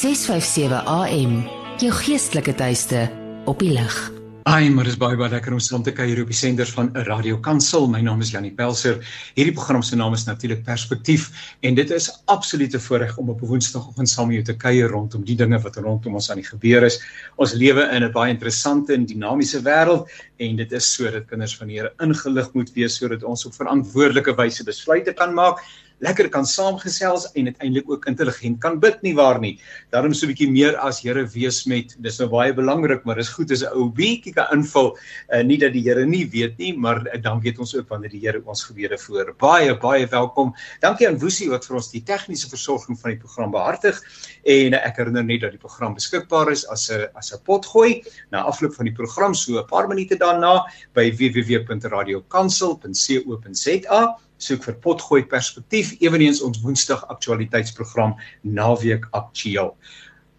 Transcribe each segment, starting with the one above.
657 AM. Jou geestelike tuiste op die lig. Ai, maar dis baie baie lekker om saam te kuier op die senders van 'n Radio Kansel. My naam is Janie Pelser. Hierdie program se naam is natuurlik Perspektief en dit is absolute voorreg om op 'n Woensdagoggend saam met jou te kuier rondom die dinge wat rondom ons aan die gebeur is. Ons lewe in 'n baie interessante en dinamiese wêreld en dit is sodat kinders van die Here ingelig moet wees sodat ons op verantwoordelike wyse besluite kan maak lekker kan saamgesels en uiteindelik ook intelligent kan bid nie waar nie. Daarom so 'n bietjie meer as Here wees met dis nou baie belangrik, maar dis goed as 'n ou bietjie kan invul. Uh, nie dat die Here nie weet nie, maar uh, dan weet ons ook wanneer die Here ons gebede voor. Baie baie welkom. Dankie aan Woesie wat vir ons die tegniese versorging van die program behartig en uh, ek herinner net dat die program beskikbaar is as 'n as 'n potgooi na afloop van die program so 'n paar minute daarna by www.radiokansel.co.za soek vir potgooi perspektief eweneens ons woensdag aktualiteitsprogram naweek aktueel.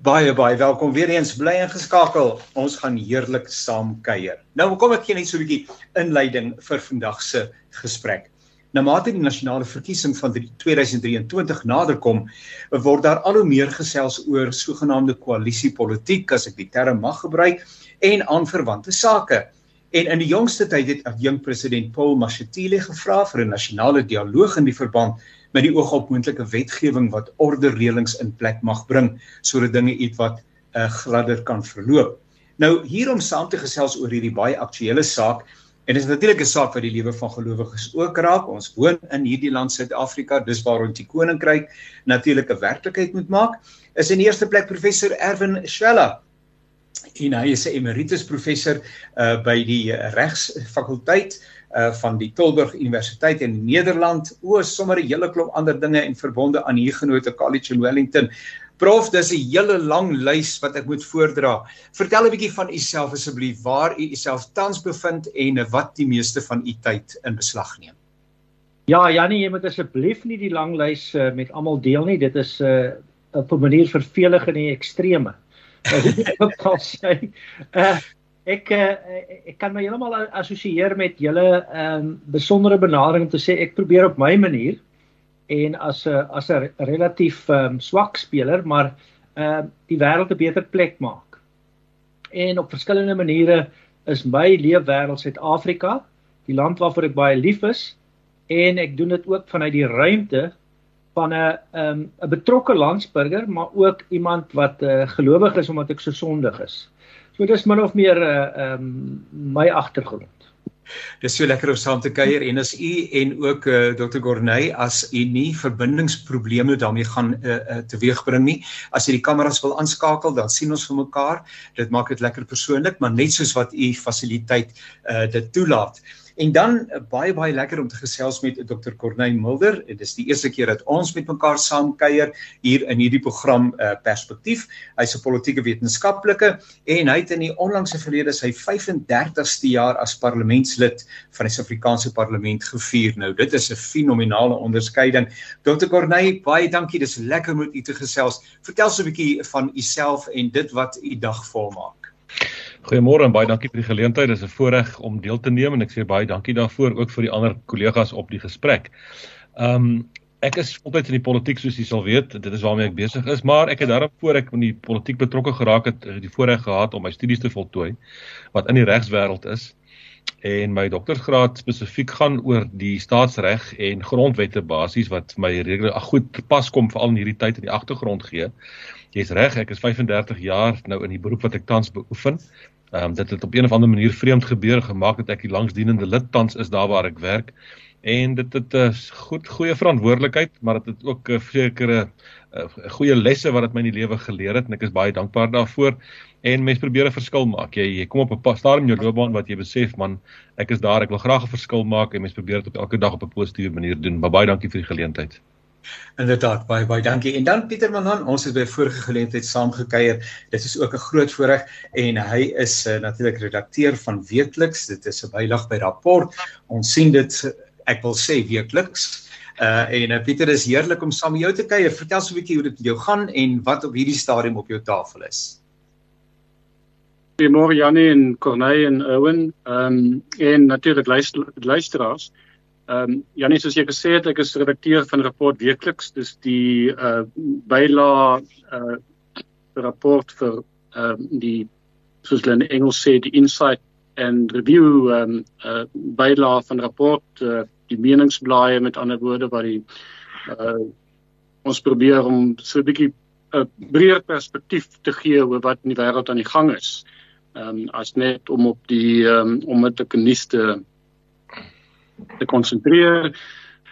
Baie baie welkom weer eens bly ingeskakel. Ons gaan heerlik saam kuier. Nou kom ek gee net so 'n bietjie inleiding vir vandag se gesprek. Na mate die nasionale verkiesing van 2023 naderkom, word daar al hoe meer gesels oor sogenaamde koalisiepolitiek as ek die term mag gebruik en aanverwante sake. En in die jongste tyd het adjunk president Paul Mashatile gevra vir 'n nasionale dialoog in die verband met die oog op moontlike wetgewing wat orderreëlings in plek mag bring sodat dinge ietwat uh, gladder kan verloop. Nou hierom saam te gesels oor hierdie baie aktuelle saak en dit is natuurlik 'n saak wat die lewe van gelowiges ook raak. Ons woon in hierdie land Suid-Afrika, dis waar ons die koninkryk natuurlik 'n werklikheid moet maak. Is in eerste plek professor Erwin Schwella en hy is 'n emeritus professor uh by die regsfakulteit uh van die Tilburg Universiteit in Nederland. O, sommer 'n hele klomp ander dinge en verbonde aan Huguenot College in Wellington. Prof, dis 'n hele lang lys wat ek moet voordra. Vertel 'n bietjie van u self asseblief, waar u uself tans bevind en wat die meeste van u tyd in beslag neem. Ja, Jannie, jy moet asseblief nie die lang lys uh, met almal deel nie. Dit is 'n uh, op 'n manier vervelig in die extreme wat sal sê. Uh ek uh, ek kan my heeltemal assosieer met julle ehm um, besondere benadering om te sê ek probeer op my manier en as 'n as 'n relatief ehm um, swak speler, maar ehm uh, die wêreld 'n beter plek maak. En op verskillende maniere is my leefwêreld Suid-Afrika, die land waarvoor ek baie lief is en ek doen dit ook vanuit die ruimte van 'n 'n um, 'n betrokke landsburger, maar ook iemand wat uh, gelowig is omdat ek so sondig is. So dis min of meer 'n uh, eh, um, my agtergrond. Dis so lekker om saam te kuier en as u en ook uh, eh, Dr. Gorney as u nie verbindingsprobleme daarmee gaan uh, uh, teweegbring nie. As jy die kameras wil aanskakel, dan sien ons vir mekaar. Dit maak dit lekker persoonlik, maar net soos wat u fasiliteit uh, dit toelaat. En dan uh, baie baie lekker om te gesels met Dr. Corneil Mulder. Dit is die eerste keer dat ons met mekaar saam kuier hier in hierdie program uh, Perspektief. Hy's 'n politieke wetenskaplike en hy het in die onlangse verlede sy 35ste jaar as parlementslid van die Suid-Afrikaanse Parlement gevier. Nou, dit is 'n fenominale onderskeiding. Dr. Corneil, baie dankie. Dis lekker om met u te gesels. Vertel so 'n bietjie van u self en dit wat u dag volmaak. Goeiemôre en baie dankie vir die geleentheid. Dit is 'n voorreg om deel te neem en ek sê baie dankie daarvoor ook vir die ander kollegas op die gesprek. Ehm um, ek is altyd in die politiek soos jy sal weet. Dit is waarmee ek besig is, maar ek het daarop voor ek in die politiek betrokke geraak het, die voorreg gehad om my studies te voltooi wat in die regswêreld is en my doktorsgraad spesifiek gaan oor die staatsreg en grondwette basies wat my redelik goed pas kom veral in hierdie tyd in die agtergrond gee. Jy's reg, ek is 35 jaar nou in die beroep wat ek tans beoefen. Ehm um, dit het op een of ander manier vreemd gebeur gemaak dat ek die langsdienende lid tans is daar waar ek werk. En dit het 'n uh, goed goeie verantwoordelikheid maar dit het ook 'n uh, sekere uh, goeie lesse wat dit my in die lewe geleer het en ek is baie dankbaar daarvoor. En mens probeer 'n verskil maak. Jy jy kom op 'n stadium in jou loopbaan wat jy besef man ek is daar ek wil graag 'n verskil maak en mens probeer dit op elke dag op 'n positiewe manier doen. Maar baie dankie vir die geleentheid Inderdaad, baie baie dankie. En dan Pieter Manan, ons het by vorige geleentheid saamgekuier. Dit is ook 'n groot voorreg en hy is uh, natuurlik redakteur van Weekliks. Dit is 'n bylag by rapport. Ons sien dit ek wil sê weekliks. Uh en uh, Pieter is heerlik om saam met jou te kuier. Vertel so 'n bietjie hoe dit met jou gaan en wat op hierdie stadium op jou tafel is. Goeiemôre Janie en Corneille en Owen. Ehm um, en natuurlik luister, luisteraars. Ehm um, Janie soos jy gesê het, ek is redakteur van Rapport Weekliks, dis die uh bylaag uh rapport vir ehm um, die soos hulle in Engels sê die insight and review ehm um, uh, bylaag van rapport uh, die meningsblaaie met ander woorde wat die uh, ons probeer om so 'n bietjie 'n breër perspektief te gee oor wat in die wêreld aan die gang is. Ehm um, as net om op die ehm um, om met die keniste te konsentreer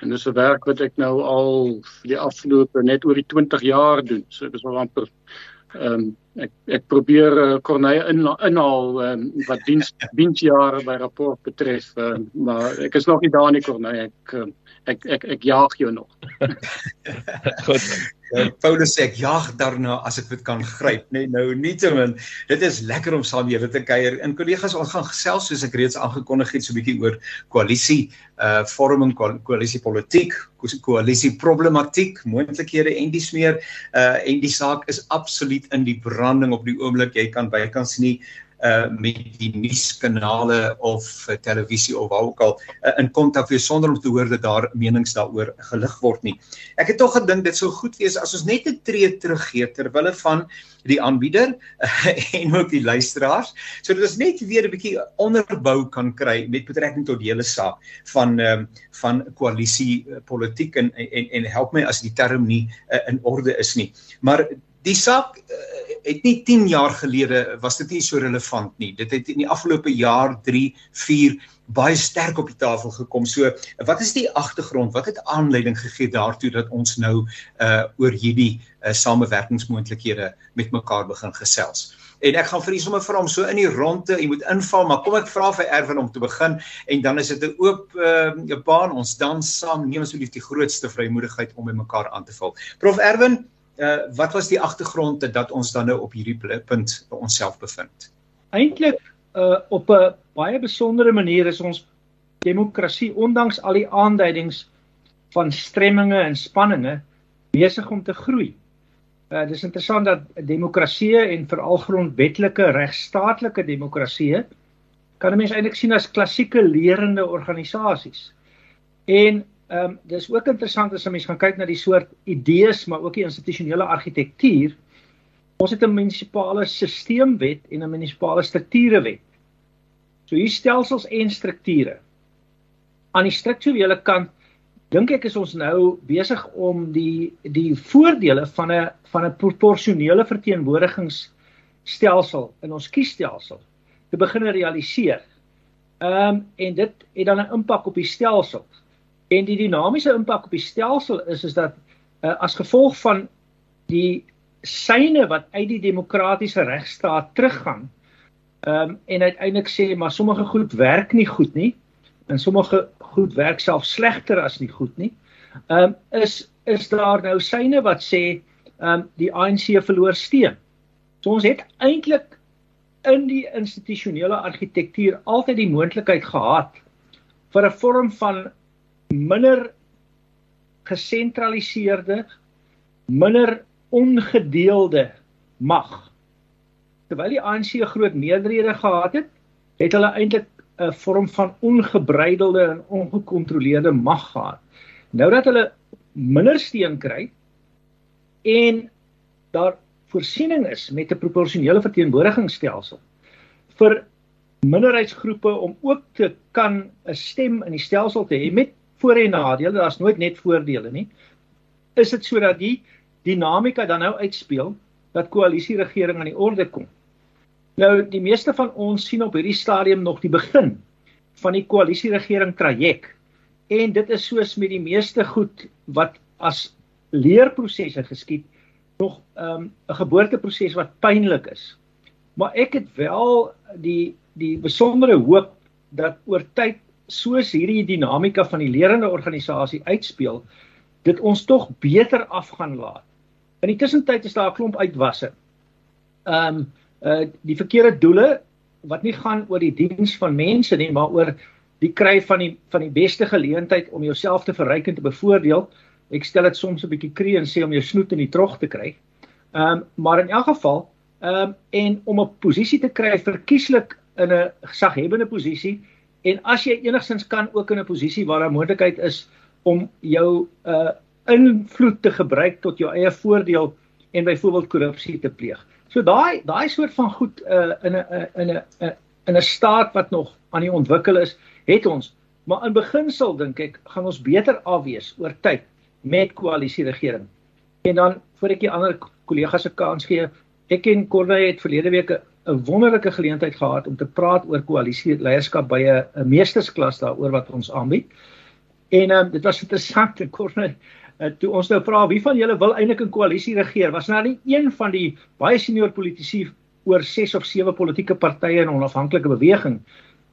en dis 'n werk wat ek nou al vir die afgelope net oor die 20 jaar doen. So ek is al amper ehm um, ek ek probeer uh, Corneille in, inhaal um, wat diens diensjare by rapport betref, uh, maar ek is nog nie daar nie Corneille. Ek uh, ek ek ek jaag jou nog. Goed. Ja, Paulus sê ek jag daarna as ek dit kan gryp, nê. Nee, nou nietemin, dit is lekker om saam julle te kuier. In kollegas ons gaan gesels soos ek reeds aangekondig het so 'n bietjie oor koalisie, uh vorming koalisie politiek, koalisie problematiek, moontlikhede en dis meer. Uh en die saak is absoluut in die branding op die oomblik. Jy kan bykans nie uh met die nuuskanale of uh, televisie of waar ook al uh, in kontak wees sonder om te hoor dat daar menings daaroor gelig word nie. Ek het tog gedink dit sou goed wees as ons net 'n tree teruggee ter wille van die aanbieder uh, en ook die luisteraars sodat ons net weer 'n bietjie onderbou kan kry met betrekking tot die hele saak van um, van koalisie uh, politiek en, en en help my as die term nie uh, in orde is nie. Maar die saak uh, het nie 10 jaar gelede was dit nie so relevant nie. Dit het in die afgelope jaar 3, 4 baie sterk op die tafel gekom. So, wat is die agtergrond? Wat het aanleiding gegee daartoe dat ons nou uh oor hierdie uh, samewerkingsmoontlikhede met mekaar begin gesels? En ek gaan vir u sommer vra om so in die ronde, u moet inval, maar kom ek vra vir Erwin om te begin en dan is dit 'n oop uh baan. Ons dan saam neem asseblief die grootste vrymoedigheid om by mekaar aan te val. Prof Erwin, uh, wat was die agtergrond dat ons dan nou op hierdie punt onsself bevind? Eintlik uh, op 'n baie besondere manier is ons demokrasie ondanks al die aanduidings van stremminge en spanninge besig om te groei. Uh dis interessant dat demokrasie en veral grondwetlike regstaatlike demokrasie kan 'n mens eintlik sien as klassieke lerende organisasies. En Ehm um, dis ook interessant as 'n mens gaan kyk na die soort idees maar ook die institusionele argitektuur. Ons het 'n munisipale stelselwet en 'n munisipale strukturewet. So hier stelsels en strukture. Aan die strukturele kant dink ek is ons nou besig om die die voordele van 'n van 'n proporsionele verteenwoordigingsstelsel in ons kiesstelsel te begin realiseer. Ehm um, en dit het dan 'n impak op die stelsel. En die dinamiese impak op die stelsel is is dat uh, as gevolg van die syne wat uit die demokratiese regstaat teruggaan ehm um, en uiteindelik sê maar sommige goed werk nie goed nie en sommige goed werk self slegter as nie goed nie. Ehm um, is is daar nou syne wat sê ehm um, die ANC verloor steun. So ons het eintlik in die institusionele argitektuur altyd die moontlikheid gehad vir 'n vorm van minder gesentraliseerde, minder ongedeelde mag. Terwyl die ANC 'n groot meerderhede gehad het, het hulle eintlik 'n vorm van ongebreidelde en ongekontroleerde mag gehad. Nou dat hulle minder steun kry en daar voorsiening is met 'n proporsionele verteenwoordigingsstelsel vir minderheidsgroepe om ook te kan 'n stem in die stelsel te hê met voor en nadele, daar's nooit net voordele nie. Is dit sodat die dinamika dan nou uitspeel dat koalisieregering aan die orde kom? Nou die meeste van ons sien op hierdie stadium nog die begin van die koalisieregering traject en dit is soos met die meeste goed wat as leerprosesse geskied nog ehm, 'n um, geboorteproses wat pynlik is. Maar ek het wel die die besondere hoop dat oor tyd soos hierdie dinamika van die lerende organisasie uitspeel, dit ons tog beter af gaan laat. In die tussentyd is daar 'n klomp uitwasse. Ehm um, uh die verkeerde doele wat nie gaan oor die diens van mense nie, maar oor die kry van die van die beste geleentheid om jouself te verryk en te bevoordeel. Ek stel dit soms 'n bietjie kree en sê om jou snoet in die trog te kry. Ehm um, maar in elk geval, ehm um, en om 'n posisie te kry verkieslik in 'n gesaghebende posisie En as jy enigstens kan ook in 'n posisie waar daar moontlikheid is om jou uh invloed te gebruik tot jou eie voordeel en byvoorbeeld korrupsie te pleeg. So daai daai soort van goed uh, in 'n in 'n in 'n staat wat nog aan die ontwikkel is, het ons maar in beginsel dink ek gaan ons beter afwees oor tyd met koalisie regering. En dan voor ek die ander kollegas se kans gee, ek en Corne het verlede week 'n wonderlike geleentheid gehad om te praat oor koalisie leierskap by 'n meestersklas daaroor wat ons aanbied. En um, dit was interessant en Corne uh, toe ons nou vra wie van julle wil eintlik 'n koalisie regeer, was nou nie een van die baie senior politici oor 6 of 7 politieke partye en onafhanklike beweging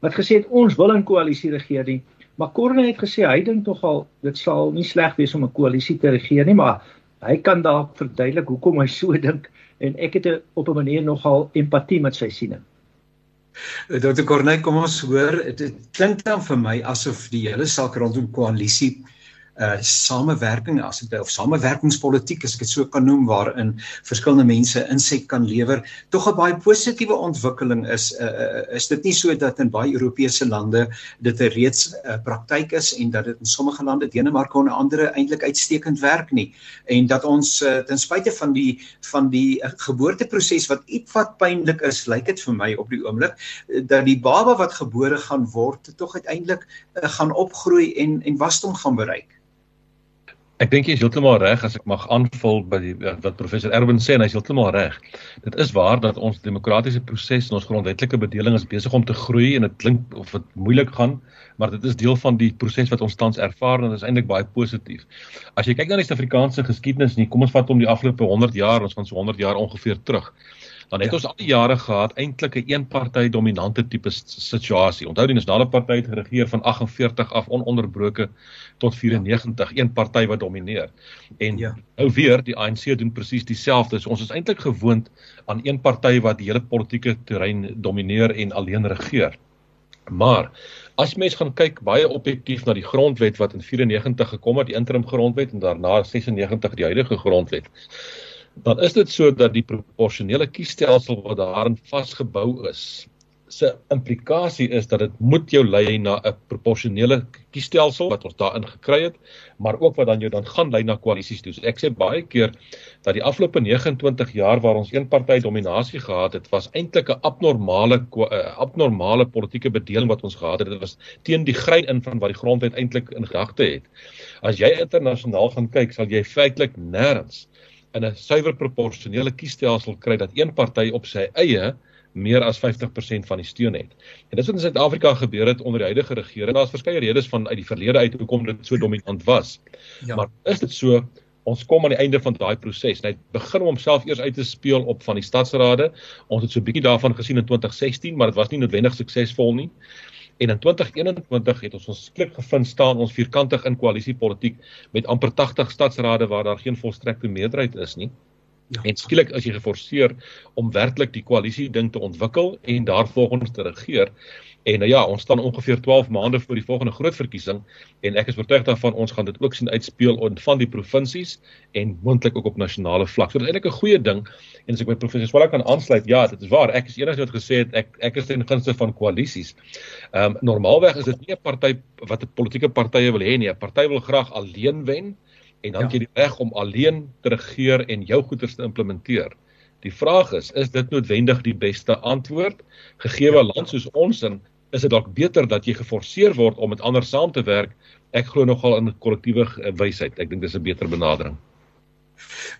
wat gesê het ons wil 'n koalisie regeer nie. Maar Corne het gesê hy dink tog al dit sal nie sleg wees om 'n koalisie te regeer nie, maar hy kan dalk verduidelik hoekom hy so dink en ek het op 'n manier nogal empatie met sy siening. Dr. Corne, kom ons hoor, dit klink dan vir my asof die hele saak rondom koalisie uh samewerking as dit of samewerkingspolitiek as ek dit so kan noem waarin verskillende mense insig kan lewer tog 'n baie positiewe ontwikkeling is uh, uh is dit nie so dat in baie Europese lande dit 'n reeds uh, praktyk is en dat dit in sommige lande Denemarke en ander eintlik uitstekend werk nie en dat ons uh, ten spyte van die van die uh, geboorteproses wat ietwat pynlik is lyk dit vir my op die oomblik uh, dat die baba wat gebore gaan word tog uiteindelik uh, gaan opgroei en en wasdom gaan bereik Ek dink jy is heeltemal reg as ek mag aanvul by die, wat professor Erwin sê en hy is heeltemal reg. Dit is waar dat ons demokratiese proses en ons grondwetlike bedeling is besig om te groei en dit klink of dit moeilik gaan, maar dit is deel van die proses wat ons tans ervaar en dit is eintlik baie positief. As jy kyk na die Suid-Afrikaanse geskiedenis, nie, kom ons vat om die afgelope 100 jaar, ons gaan so 100 jaar ongeveer terug dan het ja. ons al die jare gehad eintlik 'n een party dominante tipe situasie. Onthou die nasionale party het geregeer van 48 af ononderbroke tot 94, ja. een party wat domineer. En ja. nou weer die ANC doen presies dieselfde. So ons is eintlik gewoond aan een party wat die hele politieke terrein domineer en alleen regeer. Maar as mens gaan kyk baie objektief na die grondwet wat in 94 gekom het, die interim grondwet en daarna 96 die huidige grondwet dan is dit so dat die proporsionele kiesstelsel wat daarin vasgebou is se implikasie is dat dit moet jou lei na 'n proporsionele kiesstelsel wat ons daarin gekry het, maar ook wat dan jou dan gaan lei na koalisies toe. So ek sê baie keer dat die afgelope 29 jaar waar ons een party dominasie gehad het, was eintlik 'n abnormale abnormale politieke bedeling wat ons gehad het. Dit was teen die grein in van wat die grondwet eintlik in gedagte het. As jy internasionaal gaan kyk, sal jy feitelik nêrens in 'n suiwer proporsionele kiesstelsel kry dat een party op sy eie meer as 50% van die steun het. En dis wat in Suid-Afrika gebeur het onder die huidige regering. Daar's verskeie redes van uit die verlede uit hoekom dit so dominant was. Ja. Maar is dit so ons kom aan die einde van daai proses. Hy begin om homself eers uit te speel op van die stadsrade. Ons het so 'n bietjie daarvan gesien in 2016, maar dit was nie noodwendig suksesvol nie. En in 2021 het ons ons klik gevind staan ons vierkantig in koalisiepolitiek met amper 80 stadsrade waar daar geen volstrekte meerderheid is nie. Ja. En skielik as jy geforseer om werklik die koalisie ding te ontwikkel en daarvolgens te regeer, En nou ja, ons staan ongeveer 12 maande voor die volgende groot verkiesing en ek is oortuig daarvan ons gaan dit ook sien uitspeel in van die provinsies en moontlik ook op nasionale vlak. So dit is eintlik 'n goeie ding en as ek by professor Swela kan aansluit, ja, dit is waar. Ek is eendag wat gesê het ek ek is ten gunste van koalisies. Ehm um, normaalweg is dit nie 'n party wat 'n politieke partye wil hê nie. 'n Party wil graag alleen wen en dan ja. jy die reg om alleen te regeer en jou goeders te implementeer. Die vraag is, is dit noodwendig die beste antwoord gegee 'n ja. land soos ons in is dit dalk beter dat jy geforseer word om met ander saam te werk. Ek glo nogal in kollektiewe wysheid. Ek dink dis 'n beter benadering.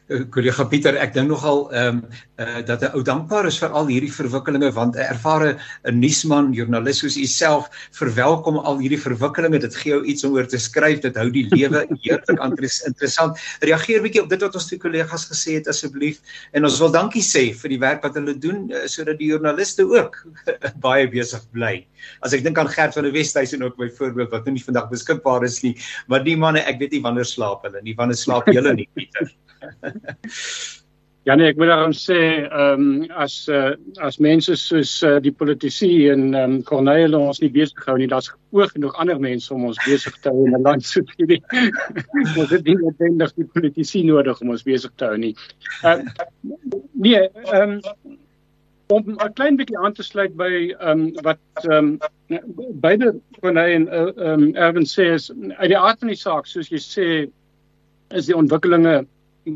Eh, kollega Pieter, ek dink nogal ehm um, uh, dat 'n ou dankbaar is vir al hierdie verwikkelinge want 'n ervare nuusman, joernalis soos u self verwelkom al hierdie verwikkelinge. Dit gee jou iets om oor te skryf. Dit hou die lewe heerlik interessant. Reageer bietjie op dit wat ons twee kollegas gesê het asseblief en ons wil dankie sê vir die werk wat hulle doen uh, sodat die joernaliste ook baie besig bly. As ek dink aan Gert van der Westhuizen ook byvoorbeeld wat nou nie vandag beskikbaar is nie, maar die manne, ek weet nie wanneer slaap hulle nie. Wanneer slaap julle nie, Pieter? Ja nee, ek moet daarom sê, ehm um, as uh, as mense soos uh, die politici en ehm um, Corneille ons nie besig hou nie, daar's ook genoeg ander mense om ons besig te hou in 'n land so hierdie. ons het nie noodwendig die politici nodig om ons besig te hou nie. Ehm uh, nee, ehm um, om 'n klein bietjie aan te sluit by ehm um, wat ehm um, beide Corneille en eh, ehm uh, um, Erwin sê is uit die aard van die saak, soos jy sê, is die ontwikkelinge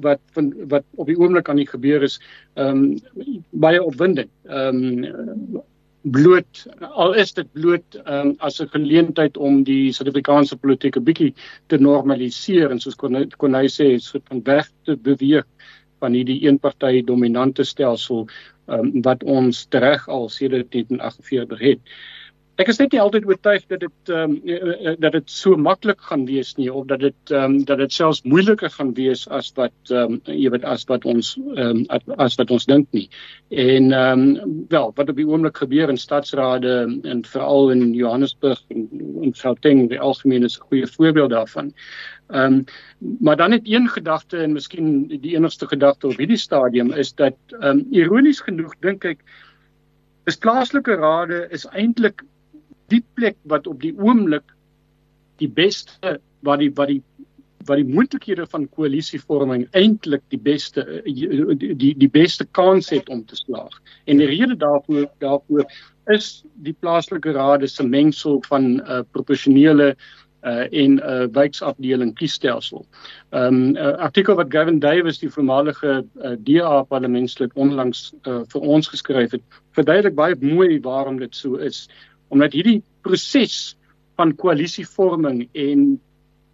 wat van wat op die oomblik aan die gebeur is ehm um, baie opwindend. Ehm um, bloot al is dit bloot um, as 'n geleentheid om die Suid-Afrikaanse politiek 'n bietjie te normaliseer en soos kon hy sê so van weg te beweeg van hierdie eenpartytjie dominante stelsel um, wat ons reg al sedert 1948 het. Ek is net nie altyd oortuig dat dit ehm um, dat dit so maklik gaan wees nie of dat dit ehm um, dat dit selfs moeiliker gaan wees as wat ehm um, jy weet as wat ons ehm um, as wat ons dink nie. En ehm um, wel, wat op die oomblik gebeur in stadsrade en veral in Johannesburg en in Gauteng, die algemeen is 'n goeie voorbeeld daarvan. Ehm um, maar dan net een gedagte en miskien die enigste gedagte op hierdie stadium is dat ehm um, ironies genoeg dink ek is plaaslike rade is eintlik die plek wat op die oomblik die beste wat die wat die wat die moontlikhede van koalisievorming eintlik die beste die die die beste kans het om te slaag. En die rede daarvoor daarvoor is die plaaslike raad se mengsel van 'n uh, proporsionele uh in 'n uh, wijkafdeling kiesstelsel. Ehm um, 'n uh, artikel wat Gavin Davis die voormalige uh, DA parlementslid onlangs uh, vir ons geskryf het, verduidelik baie mooi waarom dit so is omdat hierdie proses van koalisievorming en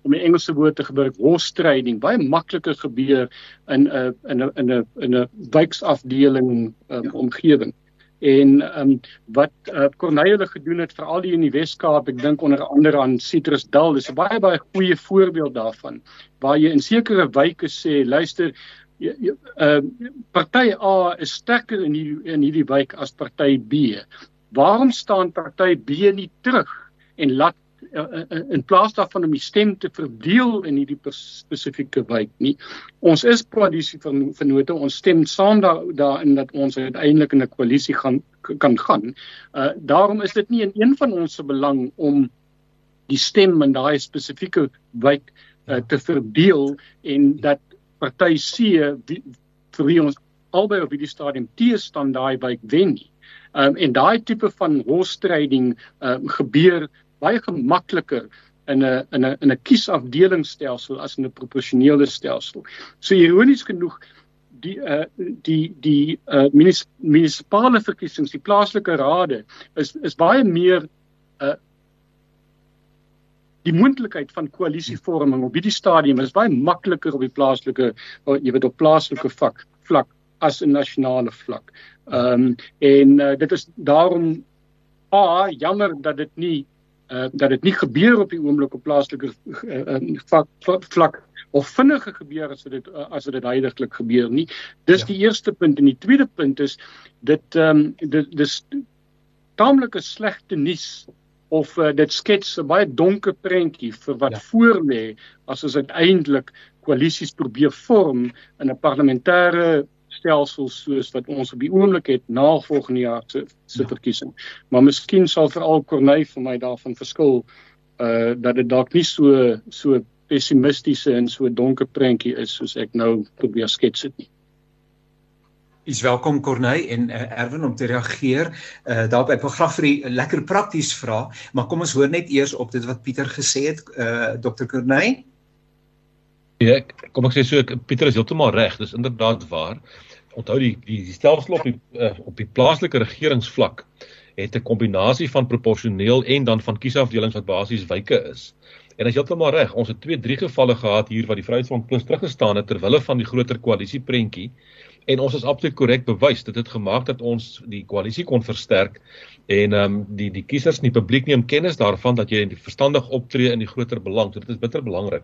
om 'n Engelse woord te gebruik, horse trading baie makliker gebeur in 'n in 'n in 'n in 'n wijksafdeling um, ja. omgewing. En ehm um, wat uh, Corneille gedoen het veral die in die Wes-Kaap, ek dink onder andere aan Citrusdal, dis 'n baie baie goeie voorbeeld daarvan waar jy in sekere wyke sê, luister, ehm uh, party A is sterker in hierdie in hierdie wijk as party B waarom staan party B nie terug en laat uh, in plaas daarvan om die stem te verdeel in hierdie spesifieke wijk nie? Ons is koalisie van vennote ons stem saam daar daarin dat ons uiteindelik in 'n koalisie gaan kan gaan. Uh, daarom is dit nie in een van ons se belang om die stem in daai spesifieke wijk uh, te verdeel en dat party C wie, vir wie ons albei op hierdie stadium teestand daai wijk wen nie Um, en daai tipe van horse-trading um, gebeur baie gemakliker in 'n in 'n in 'n kiesafdelingsstelsel as in 'n proporsionele stelsel. So ironies genoeg die uh, die die uh, munis, munisipale verkiesings, die plaaslike rade is is baie meer uh, die moontlikheid van koalisievorming op hierdie stadium is baie makliker op die plaaslike jy weet op plaaslike vlak vlak as 'n nasionale vlak. Ehm um, en uh, dit is daarom a jammer dat dit nie uh, dat dit nie gebeur op die oomblik op plaaslike uh, vlak, vlak of vinniger gebeur as dit uh, as dit heidaglik gebeur nie. Dis ja. die eerste punt en die tweede punt is dit ehm um, dit dis taamlike slegte nuus of uh, dit skets 'n baie donker prentjie vir wat ja. voor lê as ons uiteindelik koalisies probeer vorm in 'n parlementêre stelsel soos wat ons op die oomblik het na volgende jaar se se ja. verkiesing. Maar miskien sal veral Corneille vir my daarvan verskil uh dat dit dalk nie so so pessimistiese en so donker prentjie is soos ek nou probeer skets dit nie. Is welkom Corneille en uh, Erwin om te reageer. Uh daarop ek wil graag vir u lekker prakties vra, maar kom ons hoor net eers op dit wat Pieter gesê het, uh Dr Corneille. Ja, kom ek sê so ek Pieter is heeltemal reg, dis inderdaad waar onthou die die, die stelsel op die uh, op die plaaslike regeringsvlak het 'n kombinasie van proporsioneel en dan van kiesafdelings wat basies wyke is. En as jy heeltemal reg, ons het twee drie gevalle gehad hier waar die Vryheidsfront plus teruggestaan het ter wille van die groter koalisie prentjie en ons is absoluut korrek bewys dit het gemaak dat ons die koalisie kon versterk en ehm um, die die kiesers en die publiek neem kennis daarvan dat jy verstandig optree in die groter belang. So dit is bitter belangrik.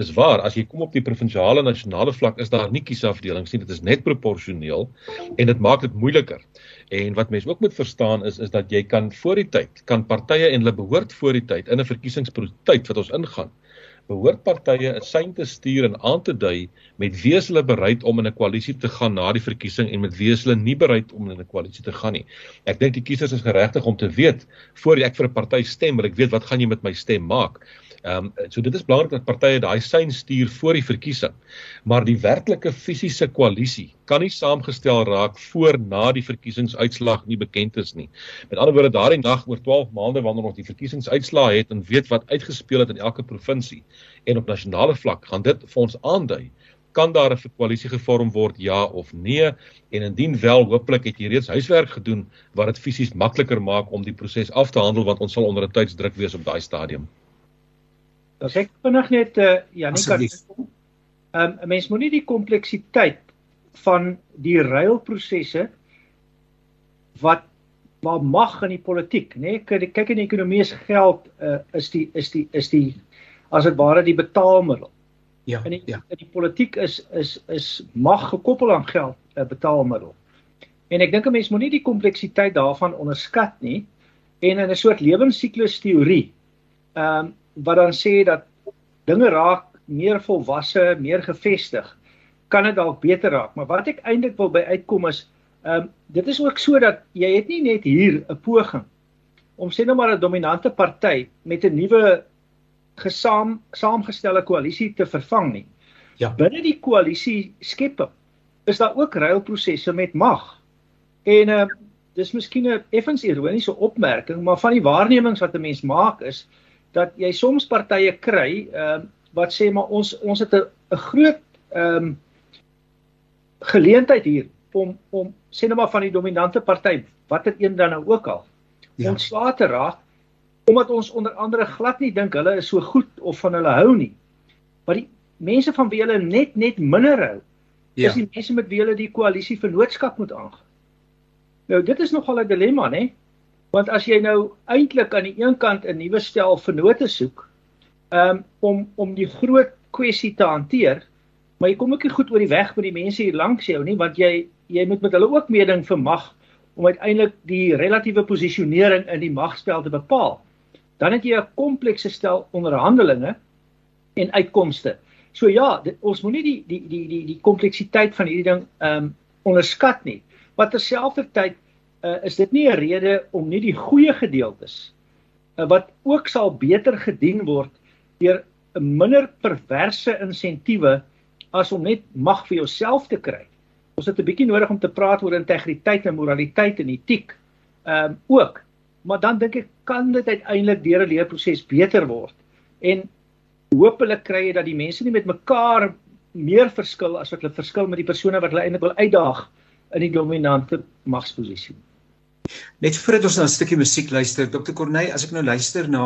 Dis waar as jy kom op die provinsiale nasionale vlak is daar nie kiesafdelings nie. Dit is net proporsioneel en dit maak dit moeiliker. En wat mense ook moet verstaan is is dat jy kan voor die tyd kan partye en hulle behoort voor die tyd in 'n verkiesingsproses wat ons ingaan behoort partye 'n sein te stuur en aan te dui met wie hulle bereid om in 'n koalisie te gaan na die verkiesing en met wie hulle nie bereid om in 'n koalisie te gaan nie. Ek dink die kiesers is geregtig om te weet voor ek vir 'n party stem, wil ek weet wat gaan jy met my stem maak. Ehm um, so dit is belangrik dat partye daai sein stuur voor die verkiesing. Maar die werklike fisiese koalisie kan nie saamgestel raak voor na die verkiesingsuitslag nie bekend is nie. Met ander woorde daardie nag oor 12 maande wanneer ons die verkiesingsuitslae het en weet wat uitgespeel het in elke provinsie en op nasionale vlak gaan dit vir ons aandui kan daar 'n koalisie gevorm word ja of nee en indien wel hooplik het jy reeds huiswerk gedoen wat dit fisies makliker maak om die proses af te handel want ons sal onder 'n tydsdruk wees op daai stadium. As ek vinnig net uh, Janika ehm um, 'n mens moenie die kompleksiteit van die ruilprosesse wat waar mag in die politiek, nê? Nee, kyk in die ekonomie is geld uh, is die is die is die as dit ware die betaalmiddel. Ja. In die, ja. in die politiek is is is mag gekoppel aan geld 'n betaalmiddel. En ek dink 'n mens moenie die kompleksiteit daarvan onderskat nie en in 'n soort lewensiklus teorie ehm um, wat dan sê dat dinge raak meer volwasse, meer gevestig, kan dit dalk beter raak. Maar wat ek eintlik wil by uitkom is ehm um, dit is ook so dat jy het nie net hier 'n poging om sê nou maar 'n dominante party met 'n nuwe gesaam saamgestelde koalisie te vervang nie. Ja. Binne die koalisie skepping is daar ook ruilprosesse met mag. En uh dis miskien 'n effens ironiese opmerking, maar van die waarnemings wat 'n mens maak is dat jy soms partye kry uh wat sê maar ons ons het 'n groot ehm um, geleentheid hier om om sê nou maar van die dominante party watter een dan nou ook al ja. ontslae te raak omdat ons onder andere glad nie dink hulle is so goed of van hulle hou nie. Maar die mense van wie hulle net net minder hou, ja. is die mense met wie hulle die koalisie vennootskap moet aangaan. Nou dit is nogal 'n dilemma, né? Want as jy nou eintlik aan die een kant 'n nuwe stel vennote soek, um, om om die groot kwessie te hanteer, maar jy kom ook nie goed oor die weg met die mense hier langs jou nie, want jy jy moet met hulle ook meeding vir mag om uiteindelik die relatiewe posisionering in die magspel te bepaal dan het jy 'n komplekse stel onderhandelinge en uitkomste. So ja, dit, ons moenie die die die die die kompleksiteit van hierdie ding ehm um, onderskat nie. Maar terselfdertyd uh, is dit nie 'n rede om nie die goeie gedeeltes uh, wat ook sal beter gedien word deur 'n minder perverse insentiewe as om net mag vir jouself te kry. Ons het 'n bietjie nodig om te praat oor integriteit en moraliteit en etiek ehm um, ook maar dan dink ek kan dit uiteindelik deur 'n leerproses beter word. En hopelik kry jy dat die mense nie met mekaar meer verskil as wat hulle verskil met die persone wat hulle eintlik wil uitdaag in die dominante magsposisie. Net voordat ons nou 'n stukkie musiek luister, Dr. Corney, as ek nou luister na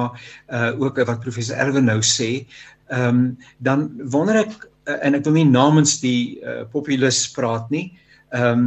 uh ook wat professor Erwin nou sê, ehm um, dan wonder ek uh, en ek wil nie namens die uh, populis praat nie, ehm um,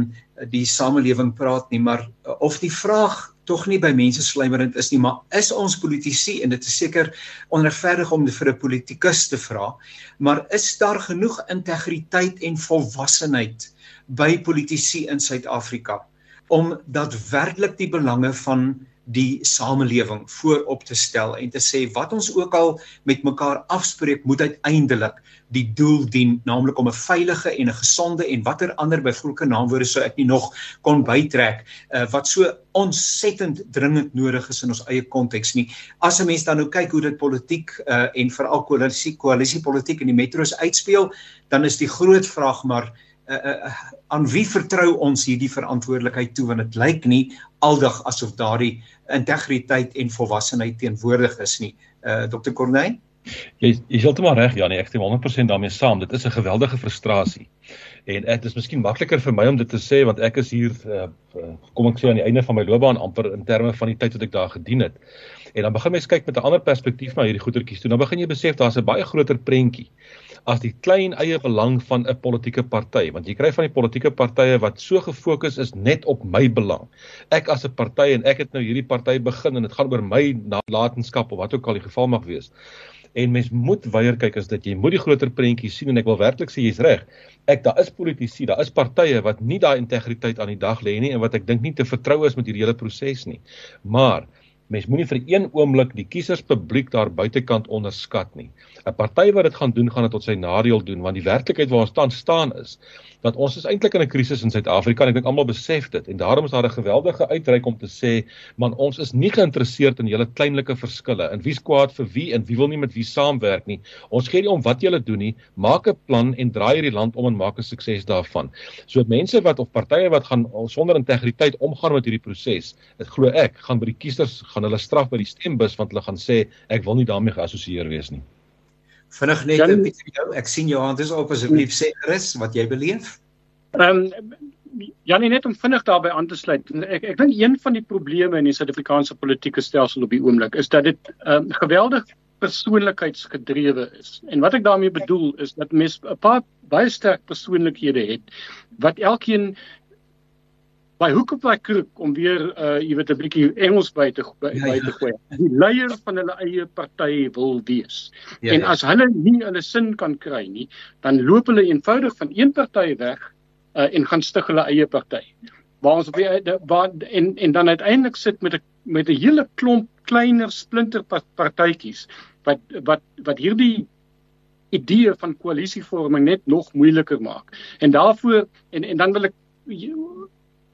die samelewing praat nie, maar uh, of die vraag tog nie by mense slymerend is nie, maar is ons politici en dit is seker onregverdig om vir 'n politikus te vra, maar is daar genoeg integriteit en volwassenheid by politici in Suid-Afrika om daadwerklik die belange van die samelewing voorop te stel en te sê wat ons ook al met mekaar afspreek moet uiteindelik die doel dien naamlik om 'n veilige en 'n gesonde en watter ander byvoeglike naamwoorde sou ek nie nog kon bytrek uh, wat so ontsettend dringend nodig is in ons eie konteks nie. As 'n mens dan nou kyk hoe dit politiek uh, en veral koalisie koalisie politiek in die metro's uitspeel dan is die groot vraag maar uh, uh, aan wie vertrou ons hierdie verantwoordelikheid toe want dit lyk nie aldag asof daardie integriteit en volwassenheid teenwoordig is nie. Uh Dr. Corneille? Jy jy heeltemal reg Janie, ek stem 100% daarmee saam. Dit is 'n geweldige frustrasie. En dit is miskien makliker vir my om dit te sê want ek is hier uh, kom ek sê aan die einde van my loopbaan amper in terme van die tyd wat ek daar gedien het. En dan begin mens kyk met 'n ander perspektief na hierdie goetertjies toe. Dan begin jy besef daar's 'n baie groter prentjie as die klein eie belang van 'n politieke party want jy kry van die politieke partye wat so gefokus is net op my belang. Ek as 'n party en ek het nou hierdie party begin en dit gaan oor my nalatenskap of wat ook al die geval mag wees. En mens moet weier kyk as dit jy moet die groter prentjie sien en ek wil werklik sê jy's reg. Ek daar is politici, daar is partye wat nie daai integriteit aan die dag lê nie en wat ek dink nie te vertrou is met hierdie hele proses nie. Maar mens moenie vir een oomblik die kieserspubliek daar buitekant onderskat nie. 'n Party wat dit gaan doen, gaan dit tot sy nadeel doen want die werklikheid waar ons tans staan is dat ons is eintlik in 'n krisis in Suid-Afrika en ek dink almal besef dit en daarom is daar 'n geweldige uitreik om te sê man ons is nie geïnteresseerd in julle kleinlike verskille en wie's kwaad vir wie en wie wil nie met wie saamwerk nie. Ons gee nie om wat julle doen nie. Maak 'n plan en draai hierdie land om en maak 'n sukses daarvan. So mense wat of partye wat gaan sonder integriteit omgaan met hierdie proses, dit glo ek gaan by die kiesers gaan hulle straf by die stembus want hulle gaan sê ek wil nie daarmee geassosieer wees nie. Vinnig net 'n bietjie jou. Ek sien jou hand is op asseblief sê gerus wat jy beleef. Ehm um, Janie net om vinnig daarbey aan te sluit. Ek ek dink een van die probleme in die Suid-Afrikaanse politieke stelsel op die oomblik is dat dit ehm um, geweldig persoonlikheidsgedrewe is. En wat ek daarmee bedoel is dat mens 'n paar baie sterk persoonlikhede het wat elkeen by hoek op by kroeg om weer uh jy weet 'n bietjie Engels by te by, ja, by te ja. gooi. Die leier van hulle eie party wil wees. Ja, en ja. as hulle nie hulle sin kan kry nie, dan loop hulle eenvoudig van een party weg uh en gaan stig hulle eie party. Waar ons op die waar en en dan uiteindelik sit met 'n met 'n hele klomp kleiner splinter partytjies wat wat wat hierdie idee van koalisievorming net nog moeiliker maak. En daaroor en en dan wil ek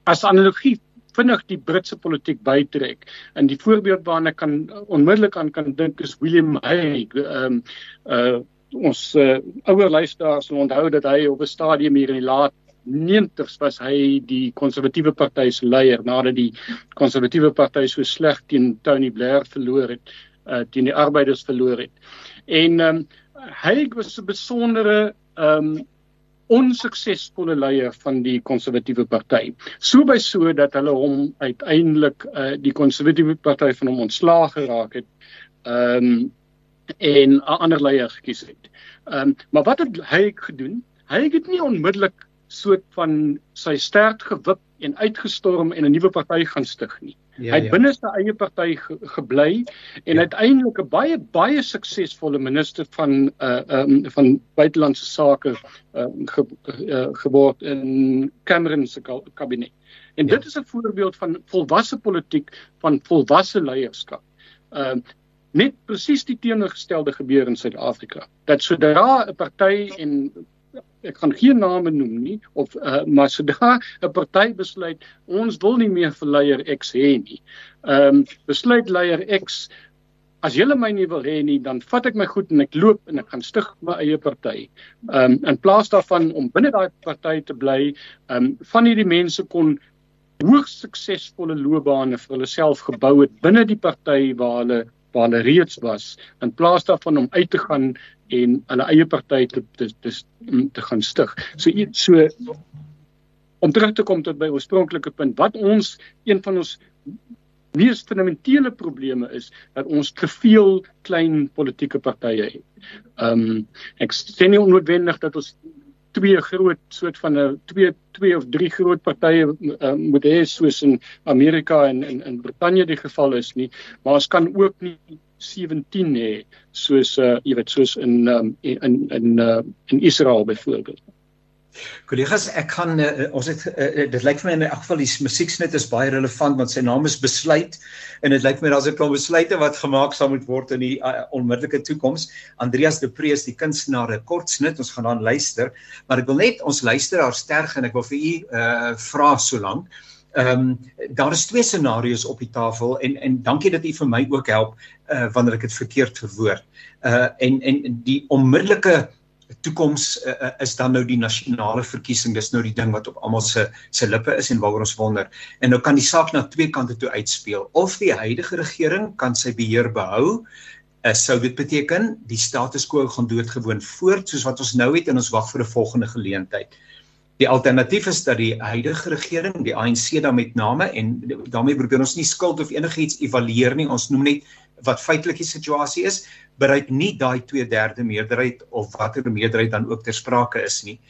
as analogie vinnig die Britse politiek bytrek. En die voorbeeld waarna ek kan onmiddellik aan kan dink is William Hague. Ehm um, uh ons uh, ouer luisteraars sal onthou dat hy op 'n stadium hier in die laat 90s was hy die konservatiewe party se leier nadat die konservatiewe party so sleg teen Tony Blair verloor het, uh teen die arbeiders verloor het. En ehm um, Hague was 'n besondere ehm um, onsuksesvolle leier van die konservatiewe party. So by so dat hulle hom uiteindelik uh, die konservatiewe party van hom ontslaag geraak het. Ehm um, en 'n ander leier gekies het. Ehm um, maar wat het hy gedoen? Hy het nie onmiddellik soort van sy stert gewip en uitgestorm en 'n nuwe party gaan stig nie. Ja, hy het ja. binne sy eie party ge gebly en ja. uiteindelik 'n baie baie suksesvolle minister van uh um, van buitelandse sake uh, ge, uh geword in Cameron se kabinet. En ja. dit is 'n voorbeeld van volwasse politiek, van volwasse leierskap. Um uh, net presies die teenoorgestelde gebeur in Suid-Afrika. Dat sodra 'n party en ek gaan geen name noem nie of uh, maar sodra 'n party besluit ons wil nie meer vir leier X hê nie. Ehm um, besluit leier X as julle my nie wil hê nie dan vat ek my goed en ek loop en ek gaan stig my eie party. Ehm um, in plaas daarvan om binne daai party te bly, ehm um, van hierdie mense kon hoogs suksesvolle loopbane vir hulle self gebou het binne die party waar hulle waar hulle reeds was in plaas daarvan om uit te gaan en hulle eie party te te te, te gaan stig. So so om terug te kom tot by oorspronklike punt wat ons een van ons mees fundamentele probleme is dat ons te veel klein politieke partye het. Ehm um, ek sê nie onnodig dat ons twee groot soort van 'n twee twee of drie groot partye uh, moet hê soos in Amerika en in in Brittanje die geval is nie, maar ons kan ook nie 17 hê soos uh, jy weet soos in um, in in uh, in Israel byvoorbeeld. Kollegas, ek kan uh, ons het uh, dit lyk vir my in elk geval die musieksnit is baie relevant want sy naam is Besluit en dit lyk my daar's 'n klomp besluite wat gemaak sal moet word in die uh, onmiddellike toekoms. Andreas de Pre is die kunstenaar 'n kort snit, ons gaan dan luister, maar ek wil net ons luisteraar sterg en ek wil vir u uh, vra so lank. Ehm um, daar is twee scenario's op die tafel en en dankie dat u vir my ook help uh, wanneer ek dit verkeerd verwoord. Uh en en die onmiddellike toekoms uh, is dan nou die nasionale verkiesing. Dis nou die ding wat op almal se se lippe is en waaroor ons wonder. En nou kan die saak na twee kante toe uitspeel. Of die huidige regering kan sy beheer behou uh, sou dit beteken die status quo gaan doodgewoon voort soos wat ons nou het en ons wag vir 'n volgende geleentheid. Die alternatief is dat die huidige regering die ANC dan met name en daarmee probeer ons nie skuld of enigiets evalueer nie. Ons noem net wat feitelik die situasie is, bereik nie daai 2/3 meerderheid of watter meerderheid dan ook ter sprake is nie.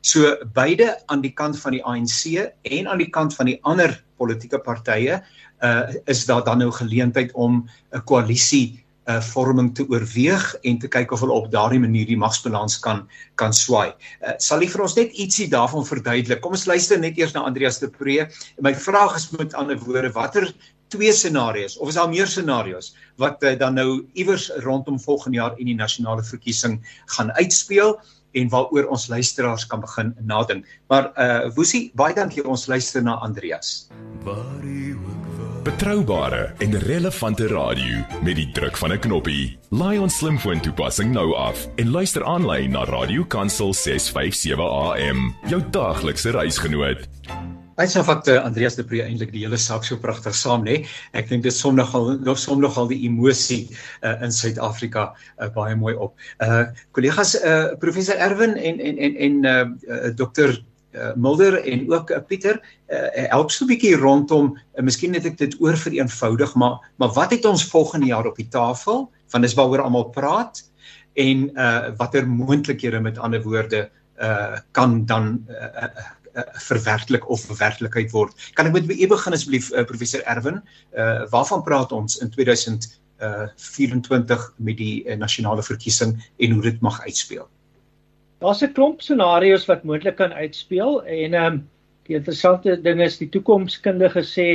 So beide aan die kant van die ANC en aan die kant van die ander politieke partye uh is daar dan nou geleentheid om 'n koalisie uh vorming te oorweeg en te kyk of hulle op daardie manier die magsbalans kan kan swaai. Uh, sal jy vir ons net ietsie daarvan verduidelik? Kom ons luister net eers na Andreas de Pre. My vraag is met ander woorde, watter twee scenario's of is daar meer scenario's wat uh, dan nou iewers rondom volgende jaar in die nasionale verkiesing gaan uitspeel en waaroor ons luisteraars kan begin nadink. Maar uh Woesie, baie dankie ons luister na Andreas. Betroubare en relevante radio met die druk van 'n knoppie. Laai ons slimfoon toepassing nou af en luister aanlyn na Radio Kansel 657 AM. Jou daglikse reisgenoot. Uitsafatte Andreas de Pre eintlik die hele saak so pragtig saam nê. Ek dink dit som nogal nog som nogal die emosie uh, in Suid-Afrika uh, baie mooi op. Uh kollegas uh professor Erwin en en en en uh, uh dokter uh, Mulder en ook uh, Pieter uh, help so 'n bietjie rondom uh, miskien net ek dit oor vereenvoudig maar maar wat het ons volgende jaar op die tafel van dis waaroor almal praat en uh watter moontlikhede met ander woorde uh kan dan uh, uh, uh, verwerklik of werklikheid word. Kan ek met u begin asseblief uh, professor Erwin? Uh waarvan praat ons in 2024 uh, met die uh, nasionale verkiesing en hoe dit mag uitspeel? Daar's 'n klomp scenario's wat moontlik kan uitspeel en ehm um, die interessante ding is die toekomskundige sê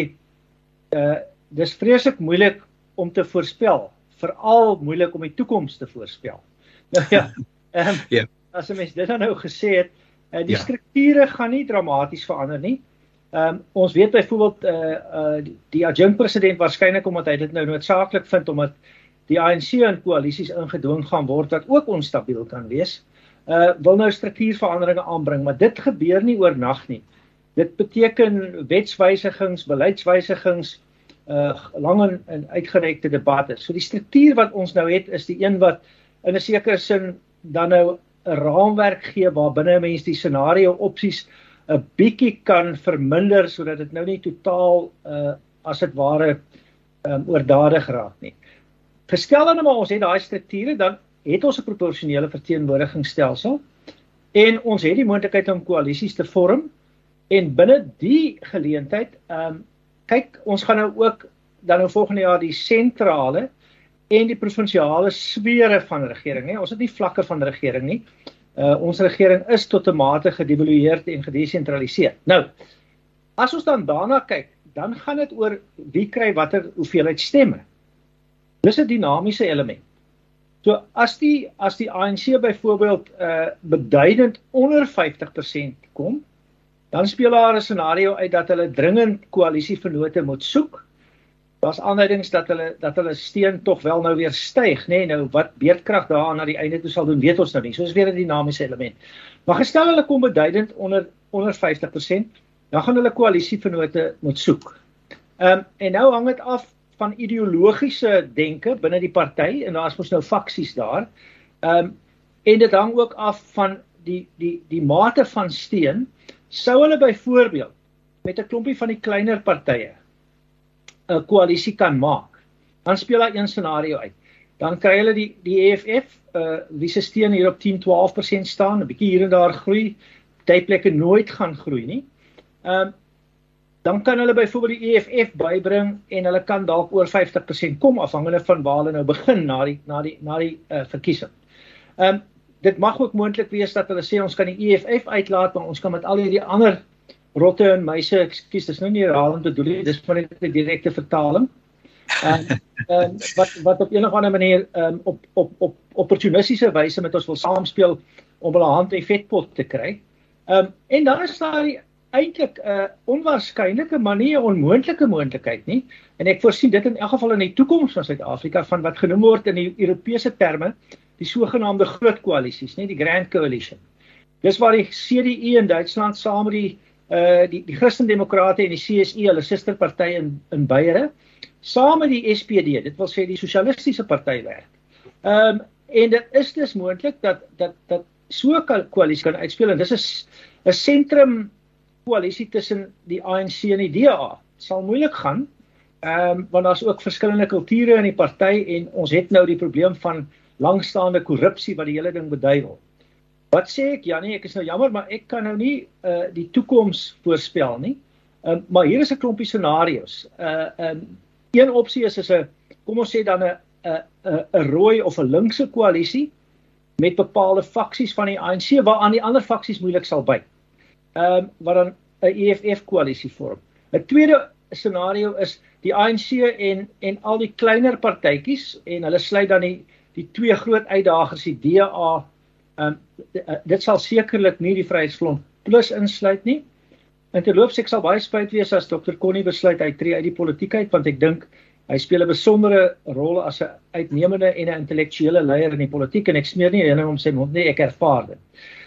uh dis vreeslik moeilik om te voorspel, veral moeilik om die toekoms te voorspel. Nou ja, ehm um, yeah. as 'n mens dit nou gesê het, Uh, die ja. strukture gaan nie dramaties verander nie. Ehm um, ons weet byvoorbeeld eh uh, uh, die, adjunkt president waarskynlik omdat hy dit nou noodsaaklik vind omdat die ANC in koalisies ingedwing gaan word wat ook onstabiel kan wees. Uh wil nou struktuurveranderinge aanbring, maar dit gebeur nie oornag nie. Dit beteken wetswysigings, beleidswysigings, uh lang en, en uitgerekte debatte. So die struktuur wat ons nou het is die een wat in 'n sekere sin dan nou 'n raamwerk gee waarbinne mense die scenario opsies 'n bietjie kan verminder sodat dit nou nie totaal uh as dit ware um, oordadig raak nie. Gestel dan maar ons het daai strukture dan het ons 'n proporsionele verteenwoordigingsstelsel en ons het die moontlikheid om koalisies te vorm en binne die geleentheid um kyk ons gaan nou ook dan nou volgende jaar die sentrale en die provinsiale sfere van regering, hè. Ons het nie vlakke van regering nie. Uh ons regering is tot 'n mate gedevalueer en gedesentraliseer. Nou, as ons dan daarna kyk, dan gaan dit oor wie kry watter hoeveelheid stemme. Dis 'n dinamiese element. So as die as die ANC byvoorbeeld uh beduidend onder 50% kom, dan speel daar 'n scenario uit dat hulle dringend koalisievennote moet soek daar's aanduidings dat hulle dat hulle steen tog wel nou weer styg, nê? Nee, nou wat beerdkrag daaraan na die einde toe sal doen, weet ons nou nie. So is weer 'n dinamiese element. Maar gestel hulle kom beduidend onder onder 50%, dan gaan hulle koalisievennote moet soek. Ehm um, en nou hang dit af van ideologiese denke binne die party en daar's mos nou faksies daar. Ehm um, en dit hang ook af van die die die mate van steun sou hulle byvoorbeeld met 'n klompie van die kleiner partye 'n koalisie kan maak. Dan speel daar een scenario uit. Dan kry hulle die die EFF, uh wie se steun hier op 10-12% staan, 'n bietjie hier en daar groei, tydplekke nooit gaan groei nie. Ehm uh, dan kan hulle byvoorbeeld die EFF bybring en hulle kan dalk oor 50% kom afhangende van waar hulle nou begin na die na die na die uh verkiesing. Ehm um, dit mag ook moontlik wees dat hulle sê ons kan die EFF uitlaat, maar ons kan met al hierdie ander rotte en muise, ekskuus, dis nou nie herhaling bedoel nie, dis maar net 'n direkte vertaling. En en wat wat op enige ander manier um, op op op opportunistiese wyse met ons wil saamspeel om hulle hand in vetpot te kry. Ehm um, en dan is daar eintlik 'n uh, onwaarskynlike manier onmoontlike moontlikheid nie en ek voorsien dit in elk geval in die toekoms van Suid-Afrika van wat genoem word in die Europese terme die sogenaamde groot koalisies, nie die Grand Coalition. Dis waar die CDU in Duitsland saam met die uh die die Christendemokrate en die CSU, hulle susterparty in in Beiere, saam met die SPD, dit wil sê die sosialistiese party werk. Ehm um, en dit is dus moontlik dat dat dat so 'n koalisie kan uitspeel en dis 'n 'n sentrum koalisie tussen die ANC en die DA. Sal moeilik gaan. Ehm um, want daar's ook verskillende kulture in die party en ons het nou die probleem van langstaande korrupsie wat die hele ding beduiwel. Wat sê ek Janie, ek is nou jammer maar ek kan nou nie uh die toekoms voorspel nie. Ehm uh, maar hier is 'n klompie scenario's. Uh ehm um, een opsie is is 'n kom ons sê dan 'n 'n 'n rooi of 'n linkse koalisie met bepaalde faksies van die ANC waaraan die ander faksies moeilik sal byt. Ehm um, wat dan 'n EFF koalisie vorm. 'n Tweede scenario is die ANC en en al die kleiner partytjies en hulle sluit dan die die twee groot uitdagers die DA um, dit sal sekerlik nie die Vryheidsfront plus insluit nie. En terloops ek sal baie spyt wees as Dr. Connie besluit hy tree uit die politiek uit want ek dink hy speel 'n besondere rol as 'n uitnemende en 'n intellektuele leier in die politiek en ek smeer nie hom om sy mond nie ek ervaar dit.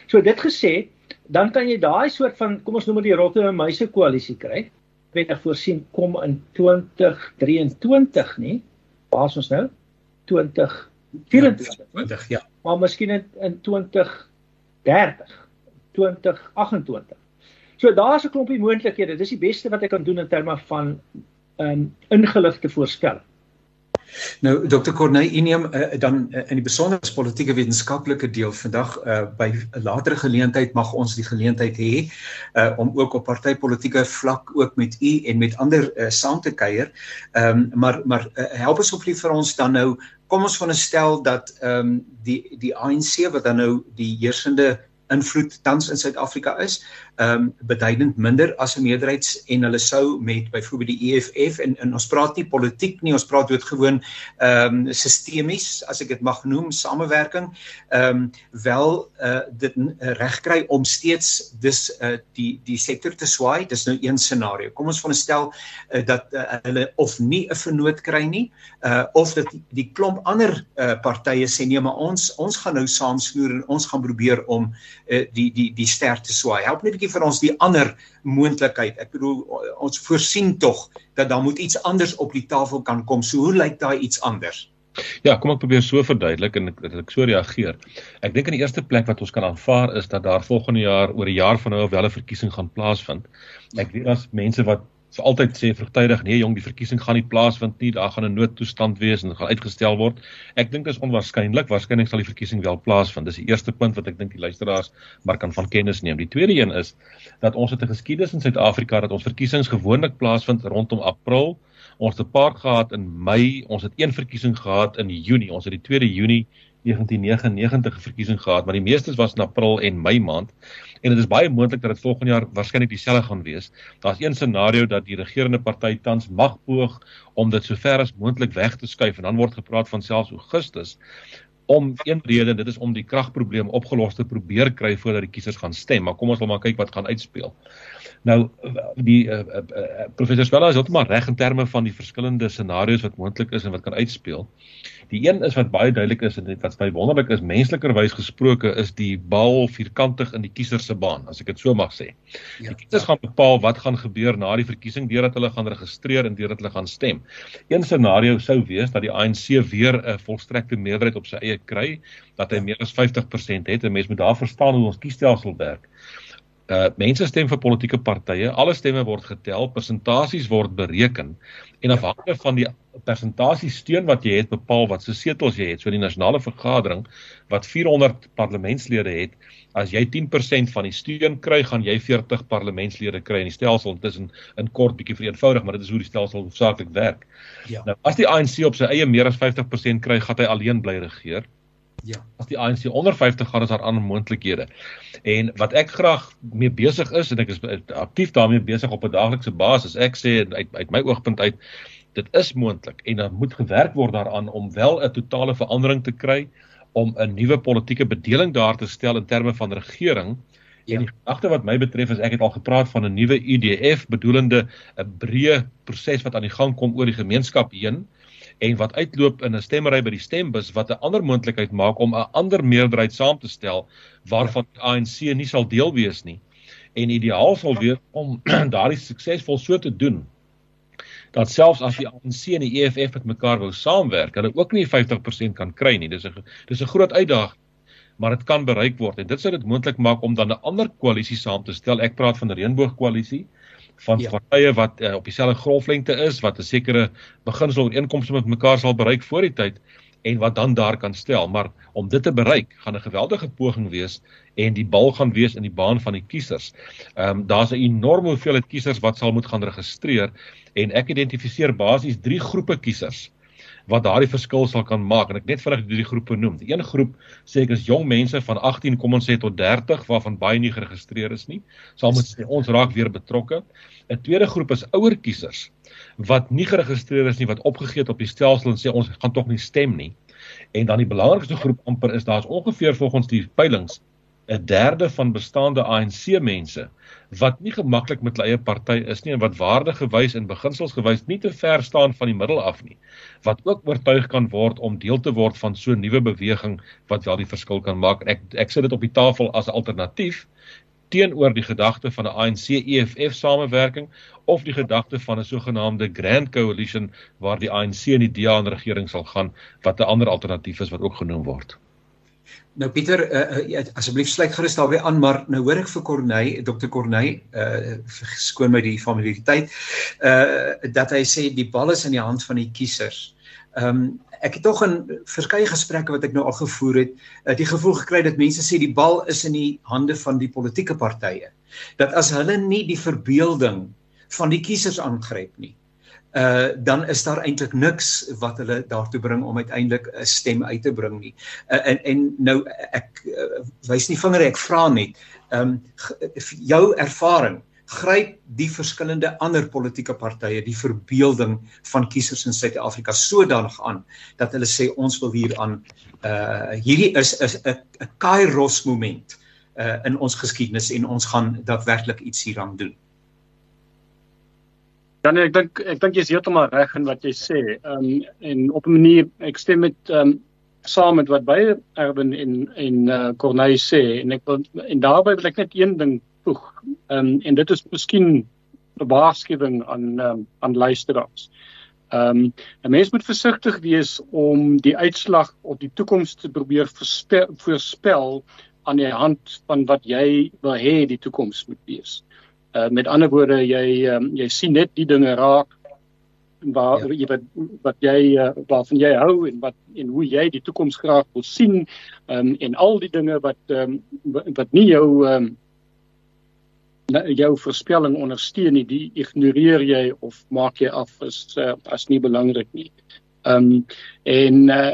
So dit gesê, dan kan jy daai soort van kom ons noem dit die rotte en muise koalisie kry. Weet ek voorsien kom in 2023 nie. Waar is ons nou? 2024 ja. Maar miskien in, in 2030, 2028. So daar's 'n klompie moontlikhede. Dis die beste wat ek kan doen in terme van um ingeligte voorspelling. Nou Dr. Corneille Ineem uh, dan uh, in die besondere politieke wetenskaplike deel vandag uh, by 'n latere geleentheid mag ons die geleentheid hê uh, om ook op partytetiese vlak ook met u en met ander uh, saam te kuier. Ehm um, maar maar uh, help oplie vir ons dan nou kom ons veronderstel dat ehm um, die die ANC wat dan nou die heersende invloed tans in Suid-Afrika is, ehm um, beduidend minder as 'n meerderheids en hulle sou met byvoorbeeld die EFF en, en ons praat nie politiek nie, ons praat doodgewoon ehm um, sistemies as ek dit mag noem, samewerking, ehm um, wel uh, dit regkry om steeds dis uh, die die sektor te swaai. Dis nou een scenario. Kom ons veronderstel uh, dat uh, hulle of nie 'n vernoot kry nie, uh, of dat die, die klomp ander uh, partye sê nee, maar ons ons gaan nou saamsnoer en ons gaan probeer om uh, die die die ster te swaai. Help net 'n bietjie vir ons die ander moontlikheid. Ek bedoel ons voorsien tog dat daar moet iets anders op die tafel kan kom. So hoe lyk daai iets anders? Ja, kom ek probeer so verduidelik en ek, ek so reageer. Ek dink in die eerste plek wat ons kan aanvaar is dat daar volgende jaar oor 'n jaar van nou wel 'n verkiesing gaan plaasvind. Ek weet daar's mense wat so altyd sê vroegtydig nee jong die verkiesing gaan nie plaasvind nie. Daar gaan 'n noodtoestand wees en gaan uitgestel word. Ek dink dit is onwaarskynlik waarskynlik sal die verkiesing wel plaasvind. Dis die eerste punt wat ek dink die luisteraars maar kan van kennis neem. Die tweede een is dat ons het 'n geskiedenis in Suid-Afrika dat ons verkiesings gewoonlik plaasvind rondom April. Ons het 'n paar gehad in Mei. Ons het een verkiesing gehad in Junie. Ons het die 2de Junie 1999 verkiesing gehad maar die meeste was in April en Mei maand en dit is baie moontlik dat dit volgende jaar waarskynlik dieselfde gaan wees. Daar's een scenario dat die regerende party tans mag poog om dit sover as moontlik weg te skuif en dan word gepraat van selfs Augustus om een rede dit is om die kragprobleem opgelos te probeer kry voordat die kiesers gaan stem maar kom ons wil maar kyk wat gaan uitspeel. Nou die uh, uh, uh, professor Swela is heeltemal reg in terme van die verskillende scenario's wat moontlik is en wat kan uitspeel. Die een is wat baie duidelik is en wat baie wonderlik is, menslikerwys gesproke, is die bal vierkantig in die kiezer se baan, as ek dit so mag sê. Ja, die kiesers ja. gaan bepaal wat gaan gebeur na die verkiesing deurdat hulle gaan registreer en deurdat hulle gaan stem. Een scenario sou wees dat die ANC weer 'n volstrekte meerderheid op sy eie kry, dat hy meer as 50% het en mense moet daar verstaan hoe ons kiesstelsel werk. Uh mense stem vir politieke partye, alle stemme word getel, persentasies word bereken en afhangende van die persentasie steun wat jy het, bepaal wat se setels jy het. So die nasionale vergadering wat 400 parlementslede het, as jy 10% van die steun kry, gaan jy 40 parlementslede kry in die stelsel. Dit is in in kort bietjie vereenvoudig, maar dit is hoe die stelsel hoofsaaklik werk. Ja. Nou as die ANC op sy eie meer as 50% kry, gaan hy alleen bly regeer. Ja. As die ANC onder 50 gaan is daar ander moontlikhede. En wat ek graag mee besig is en ek is aktief daarmee besig op 'n daaglikse basis. Ek sê uit uit my oogpunt uit dit is moontlik en daar moet gewerk word daaraan om wel 'n totale verandering te kry om 'n nuwe politieke bedeling daar te stel in terme van regering. Ja. En die gedagte wat my betref is ek het al gepraat van 'n nuwe IDF bedoelende 'n breë proses wat aan die gang kom oor die gemeenskap heen en wat uitloop in 'n stemmery by die stembus wat 'n ander moontlikheid maak om 'n ander meerderheid saam te stel waarvan die ANC nie sal deel wees nie. En ideaal sal wees om daardie suksesvol so te doen dat selfs as die ANC en die EFF met mekaar wou saamwerk, hulle ook nie 50% kan kry nie. Dis 'n dis 'n groot uitdaging, maar dit kan bereik word en dit sou dit moontlik maak om dan 'n ander koalisie saam te stel. Ek praat van 'n reënboogkoalisie van ja. partye wat uh, op dieselfde golflengte is wat 'n sekere beginsel ooreenkomste met mekaar sal bereik voor die tyd en wat dan daar kan stel maar om dit te bereik gaan 'n geweldige poging wees en die bal gaan wees in die baan van die kiesers. Ehm um, daar's 'n enorme hoeveelheid kiesers wat sal moet gaan registreer en ek identifiseer basies drie groepe kiesers wat daardie verskil sal kan maak en ek net vinnig drie groepe noem. Die een groep sê ek is jong mense van 18 kom ons sê tot 30 waarvan baie nie geregistreer is nie. Sal moet sê ons raak weer betrokke. 'n Tweede groep is ouer kiesers wat nie geregistreer is nie wat opgegee het op die stelsel en sê ons gaan tog nie stem nie. En dan die belangrikste groep amper is daar's ongeveer volgens die peilings 'n derde van bestaande ANC mense wat nie gemaklik met hulle eie party is nie en wat waardegewys en beginselsgewys nie te ver staan van die middel af nie wat ook oortuig kan word om deel te word van so 'n nuwe beweging wat wel die verskil kan maak ek ek sit dit op die tafel as 'n alternatief teenoor die gedagte van 'n ANC EFF samewerking of die gedagte van 'n sogenaamde Grand Coalition waar die ANC en die DA in regering sal gaan wat 'n ander alternatief is wat ook genoem word. Nou Pieter, uh, uh, asseblief sluit gerus daarbey aan, maar nou hoor ek vir Corneille, Dr Corneille, uh skoon my die familiariteit, uh dat hy sê die bal is in die hand van die kiesers. Ehm um, ek het tog in verskeie gesprekke wat ek nou al gevoer het, uh, die gevoel gekry dat mense sê die bal is in die hande van die politieke partye. Dat as hulle nie die verbeelding van die kiesers aangryp nie, uh dan is daar eintlik niks wat hulle daartoe bring om uiteindelik 'n stem uit te bring nie. Uh, en en nou ek uh, wys nie vinger ek vra net, ehm um, jou ervaring gryp die verskillende ander politieke partye die verbeelding van kiesers in Suid-Afrika sodanig aan dat hulle sê ons wil hier aan uh hierdie is 'n 'n kairos moment uh in ons geskiedenis en ons gaan daadwerklik iets hieraan doen. Dan ja, nee, ek dink ek dink jy's heeltemal reg in wat jy sê. Ehm um, en op 'n manier ek stem met ehm um, saam met wat baie Erwin en en uh Corneille sê en ek wil en daarbey wil ek net een ding voeg. Ehm um, en dit is miskien 'n waarskuwing aan um, aan luisteraars. Ehm um, 'n mens moet versigtig wees om die uitslag of die toekoms te probeer voorspel aan die hand van wat jy wil hê die toekoms moet wees. Uh met ander woorde jy um, jy sien net die dinge raak waar ja. wat wat jy uh, waarvan jy hou en wat en hoe jy die toekoms graag wil sien um, en al die dinge wat um, wat nie jou um, jou voorspelling ondersteun nie, die ignoreer jy of maak jy af as uh, as nie belangrik nie. Ehm um, en uh,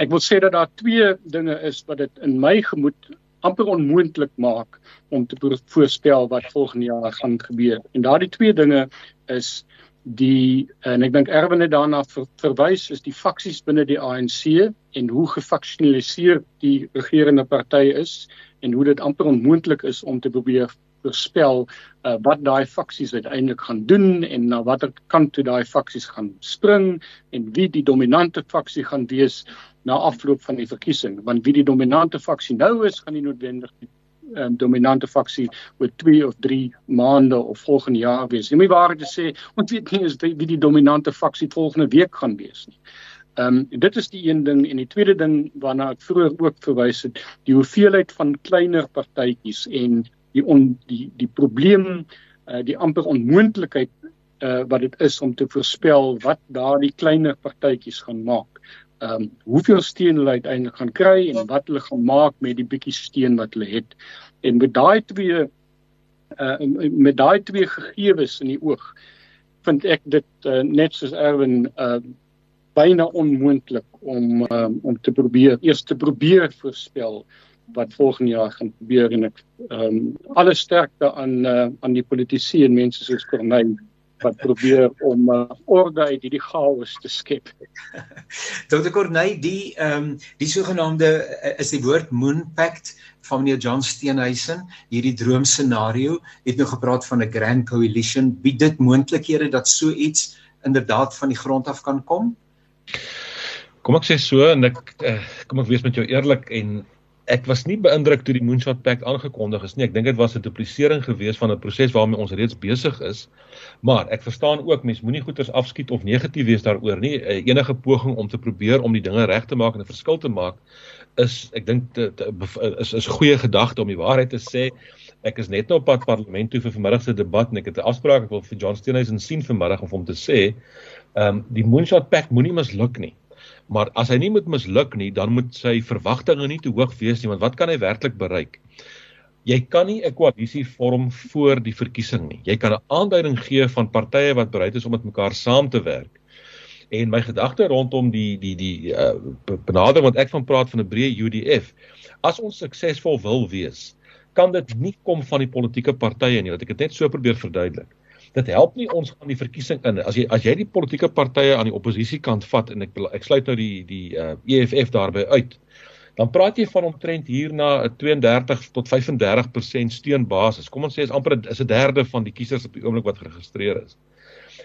ek wil sê dat daar twee dinge is wat dit in my gemoed amper onmoontlik maak om te voorspel wat volgende jaar gaan gebeur. En daardie twee dinge is die en ek dink Erwin het daarna ver, verwys is die faksies binne die ANC en hoe gefaksionaliseer die regerende party is en hoe dit amper onmoontlik is om te probeer voorspel uh, wat daai faksies uiteindelik gaan doen en na watter kant toe daai faksies gaan spring en wie die dominante faksie gaan wees na afloop van die verkiesing want wie die dominante faksie nou is gaan nie noodwendig die um, dominante faksie oor 2 of 3 maande of volgende jaar wees. Jy moet waarheid sê, ons weet nie die, wie die dominante faksie volgende week gaan wees nie. Ehm um, dit is die een ding en die tweede ding waarna ek vroeër ook verwys het, die hoeveelheid van kleiner partytjies en die on, die die probleem uh, die amper onmoontlikheid uh, wat dit is om te voorspel wat daardie kleiner partytjies gaan maak. Ehm um, hoeveel steun hulle uiteindelik gaan kry en wat hulle gaan maak met die bietjie steun wat hulle het. En met daai twee uh met daai twee gegevens in die oog vind ek dit uh, net soos Erwin uh byna onmoontlik om uh, om te probeer eers te probeer voorspel wat volgende jaar gaan gebeur en ek ehm um, alle sterkte aan uh, aan die politici en mense soos Corneille wat probeer om uh, orde uit hierdie chaos te skep. Dr. Corneille, die ehm um, die sogenaamde uh, is die woord Moon Pact van meneer John Steenhuisen, hierdie droomscenario, het nou gepraat van 'n grand coalition. Bied dit moontlikhede dat so iets inderdaad van die grond af kan kom? Kom ek sê so en ek uh, kom ek wees met jou eerlik en ek was nie beïndruk toe die Moonshot Pact aangekondig is nie. Ek dink dit was 'n duplisering gewees van 'n proses waarmee ons reeds besig is. Maar ek verstaan ook mense moenie goeders afskiet of negatief wees daaroor nie. Eh, enige poging om te probeer om die dinge reg te maak en 'n verskil te maak is ek dink is is 'n goeie gedagte om die waarheid te sê. Ek is net nou op pad parlement toe vir vanmiddag se debat en ek het 'n afspraak ek wil vir John Steenhuisen sien vanmiddag om hom te sê, ehm um, die Moonshot Pact moenie misluk nie. Maar as hy nie moet misluk nie, dan moet sy verwagtinge nie te hoog wees nie, want wat kan hy werklik bereik? Jy kan nie 'n koalisie vorm voor die verkiesing nie. Jy kan 'n aanduiding gee van partye wat bereid is om met mekaar saam te werk. En my gedagte rondom die die die uh, benadering wat ek van praat van 'n breë UDF, as ons suksesvol wil wees, kan dit nie kom van die politieke partye nie, wat ek dit net so probeer verduidelik dit help nie ons gaan die verkiesing in. As jy as jy die politieke partye aan die oppositiekant vat en ek ek sluit nou die die uh, EFF daarbey uit dan praat jy van omtrent hier na 'n 32 tot 35% steunbasis. Kom ons sê is amper is 'n derde van die kiesers op die oomblik wat geregistreer is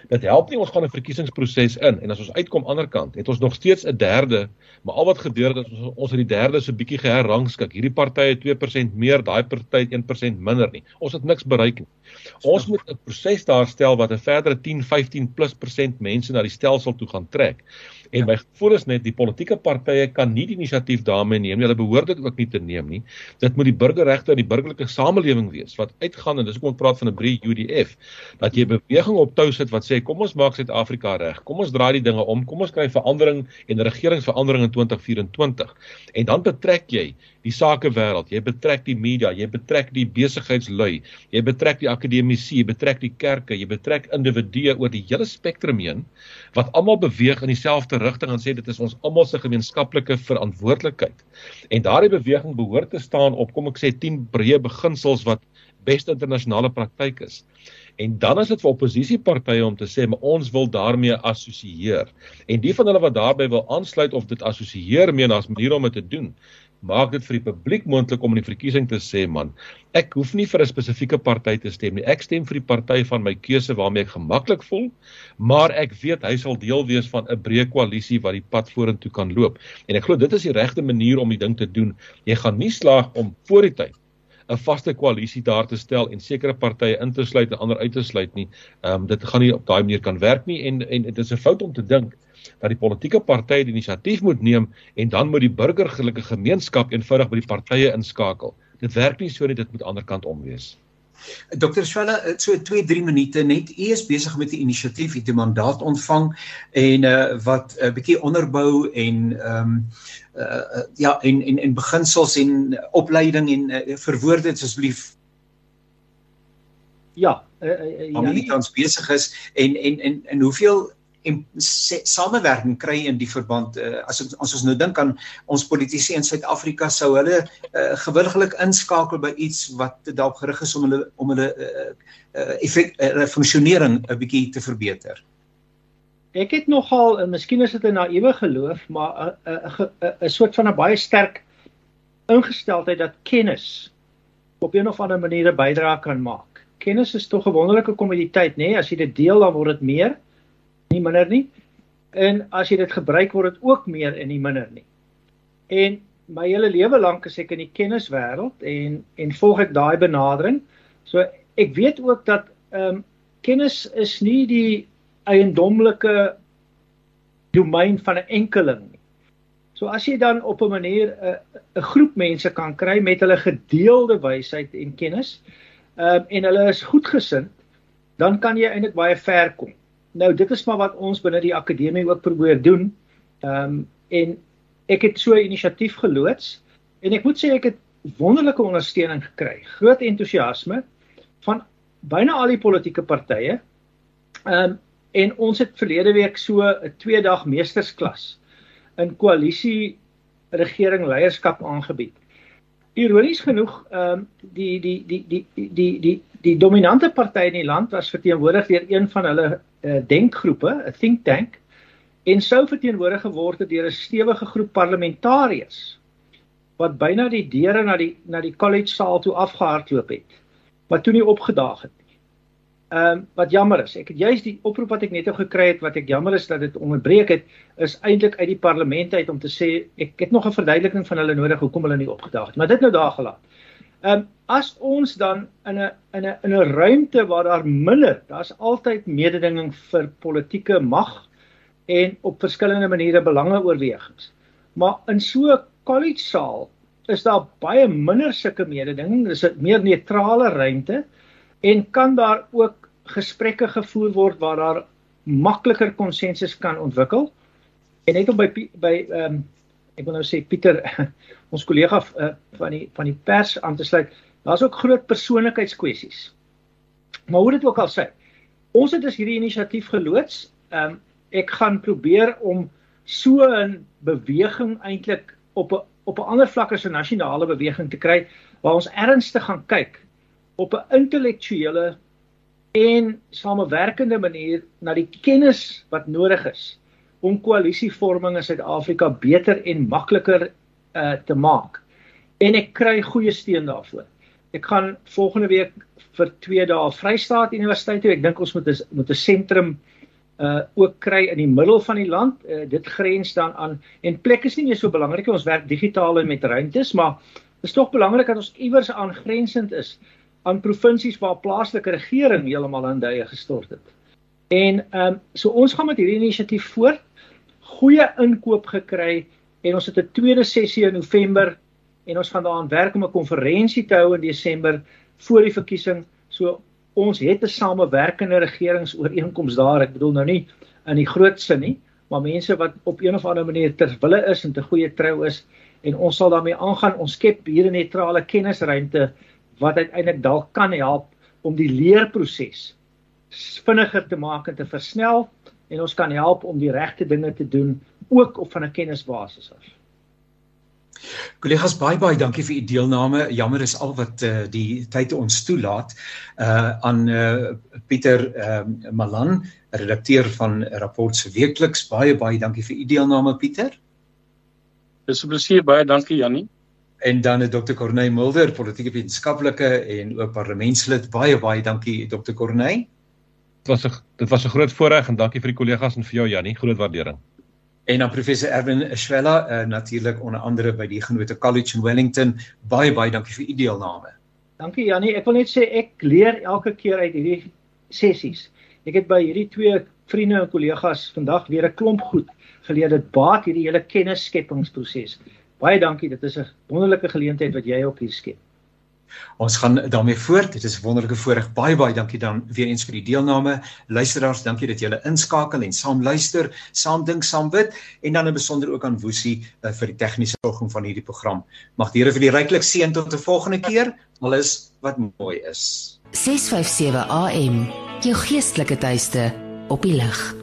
Dit help nie ons gaan 'n verkiesingsproses in en as ons uitkom ander kant, het ons nog steeds 'n derde, maar al wat gebeur het is ons ons het die derde so bietjie geherrangskik. Hierdie party het 2% meer, daai party 1% minder nie. Ons het niks bereik nie. Ons moet 'n proses daarstel wat 'n verdere 10, 15 plus persent mense na die stelsel toe gaan trek. En my gevoel is net die politieke partye kan nie die inisiatief daarmee neem nie. Hulle behoort dit ook nie te neem nie. Dit moet die burgerregte en die burgerlike samelewing wees wat uitgaan en dis hoekom ons praat van 'n breë UDF dat jy beweging op tou sit wat sê kom ons maak Suid-Afrika reg. Kom ons draai die dinge om. Kom ons kry verandering en regeringsverandering in 2024. En dan betrek jy die sakewêreld, jy betrek die media, jy betrek die besigheidslui, jy betrek die akademici, jy betrek die kerke, jy betrek individue oor die hele spektrum heen wat almal beweeg in dieselfde rigting en sê dit is ons almal se gemeenskaplike verantwoordelikheid. En daardie beweging behoort te staan op kom ek sê 10 breë beginsels wat beste internasionale praktyk is. En dan is dit vir oppositiepartye om te sê maar ons wil daarmee assosieer. En die van hulle wat daarbey wil aansluit of dit assosieer mee as manier om dit te doen, maak dit vir die publiek moontlik om in die verkiesing te sê man, ek hoef nie vir 'n spesifieke party te stem nie. Ek stem vir die party van my keuse waarmee ek gemaklik voel, maar ek weet hy sal deel wees van 'n breë koalisie wat die pad vorentoe kan loop. En ek glo dit is die regte manier om die ding te doen. Jy gaan nie slaag om voor die tyd 'n vaste koalisie daar te stel en sekere partye in te sluit en ander uit te sluit nie. Ehm um, dit gaan nie op daai manier kan werk nie en en dit is 'n fout om te dink dat die politieke partye die inisiatief moet neem en dan moet die burgerlike gemeenskap eenvoudig by die partye inskakel. Dit werk nie so nie, dit moet aan die ander kant om wees. Dr. Swela, so 2 3 minute net. U is besig met 'n inisiatief, het 'n mandaat ontvang en uh wat 'n uh, bietjie onderbou en ehm um, uh ja, en en en beginsels en opleiding en uh, verwoord dit asseblief. Ja, uh, uh, wie tans besig is en en en en hoeveel en samewerking kry in die verband uh, as ons as ons nou dink aan ons politici in Suid-Afrika sou hulle uh, gewilliglik inskakel by iets wat daarop gerig is om hulle om hulle uh, uh, effek uh, funksionering 'n bietjie te verbeter. Ek het nogal en miskien is dit 'n naïewe geloof, maar 'n 'n soort van 'n baie sterk ingesteldheid dat kennis op 'n of ander manier 'n bydrae kan maak. Kennis is tog 'n wonderlike kommoditeit, nê? Nee? As jy dit deel, dan word dit meer nie minder nie. En as jy dit gebruik word dit ook meer en nie minder nie. En my hele lewe lank is ek in die kenniswêreld en en volg ek daai benadering. So ek weet ook dat ehm um, kennis is nie die eiendomlike domein van 'n enkeling nie. So as jy dan op 'n manier 'n uh, 'n groep mense kan kry met hulle gedeelde wysheid en kennis, ehm um, en hulle is goedgesind, dan kan jy eintlik baie ver kom. Nou dit is maar wat ons binne die akademie ook probeer doen. Ehm um, en ek het so 'n inisiatief geloods en ek moet sê ek het wonderlike ondersteuning gekry. Groot entoesiasme van byna al die politieke partye. Ehm um, en ons het verlede week so 'n 2-dag meestersklas in koalisie regering leierskap aangebied. Ironies genoeg, ehm um, die die die die die die die dominante party in die land was verteenwoordig deur een van hulle uh, denkgroepe, 'n think tank, en sou verteenwoordig geword het deur 'n stewige groep parlementariërs wat byna die deure na die na die college saal toe afgehardloop het, wat toe nie opgedaag het nie. Ehm um, wat jammer is, ek het juist die oproep wat ek net nou gekry het wat ek jammer is dat dit onderbreek het, is eintlik uit die parlement uit om te sê ek het nog 'n verduideliking van hulle nodig hoekom hulle nie opgedaag het, maar dit nou daar gelaat. Ehm um, as ons dan in 'n in 'n in 'n ruimte waar daar minder, daar's altyd mededinging vir politieke mag en op verskillende maniere belange oorwegings. Maar in so 'n college saal is daar baie minder sulke mededinging, dis 'n meer neutrale ruimte en kan daar ook gesprekke gevoer word waar daar makliker konsensus kan ontwikkel. En net om by by ehm um, ek wil nou sê Pieter ons kollega uh, van die van die pers aan te sluit. Daar's ook groot persoonlikheidskwessies. Maar hoe dit ook al sê, ons het dus hierdie inisiatief geloods. Ehm um, ek gaan probeer om so 'n beweging eintlik op 'n op 'n ander vlak as 'n nasionale beweging te kry waar ons ernstig gaan kyk op 'n intellektuele en samewerkende manier na die kennis wat nodig is om koalisievorming in Suid-Afrika beter en makliker uh te maak. En ek kry goeie steun daarvoor. Ek gaan volgende week vir 2 dae Vrystaat Universiteit toe. Ek dink ons moet 'n moet 'n sentrum uh ook kry in die middel van die land. Uh, dit grens dan aan en plek is nie meer so belangrik nie. Ons werk digitaal en met ruimtes, maar dit is tog belangrik dat ons iewers aangrensend is aan provinsies waar plaaslike regering heeltemal in duie gestort het. En ehm um, so ons gaan met hierdie inisiatief voort. Goeie inkoop gekry en ons het 'n tweede sessie in November en ons gaan daaraan werk om 'n konferensie te hou in Desember voor die verkiesing. So ons het 'n samewerkende regeringsooreenkoms daar. Ek bedoel nou nie in die groot sin nie, maar mense wat op een of ander manier ter wille is en te goeie trou is en ons sal daarmee aangaan. Ons skep hier 'n neutrale kennisruimte wat uiteindelik dalk kan help om die leerproses vinniger te maak en te versnel en ons kan help om die regte dinge te doen ook op van 'n kennisbasis af. Kollegas baie baie dankie vir u deelname. Jammer is al wat uh, die tyd ons toelaat. Uh aan uh Pieter uh Malan, redakteur van Rapport se weekliks. Baie baie dankie vir u deelname Pieter. Dis 'n plesier. Baie dankie Jannie. En dan Dr. Corneil Mulder, politieke wetenskaplike en ook parlementslid. Baie baie dankie Dr. Corneil. Was 'n dit was 'n groot voorreg en dankie vir die kollegas en vir jou Jannie. Groot waardering. En dan professor Erwin Schwella, uh, natuurlik onder andere by die Genote College in Wellington. Baie baie dankie vir u deelname. Dankie Jannie. Ek wil net sê ek leer elke keer uit hierdie sessies. Ek het by hierdie twee vriende en kollegas vandag weer 'n klomp goed geleer. Dit baat hierdie hele kennisskepingsproses. Baie dankie. Dit is 'n wonderlike geleentheid wat jy op hier skep. Ons gaan daarmee voort. Dit is 'n wonderlike voorreg. Baie baie dankie dan weer eens vir die deelname. Luisteraars, dankie dat julle inskakel en saam luister, saam dink, saam bid en dan 'n besonder ook aan Woesie uh, vir die tegniese sorging van hierdie program. Mag die Here vir die ryklik seën tot 'n volgende keer. Alles wat mooi is. 657 AM, jou geestelike tuiste op die lig.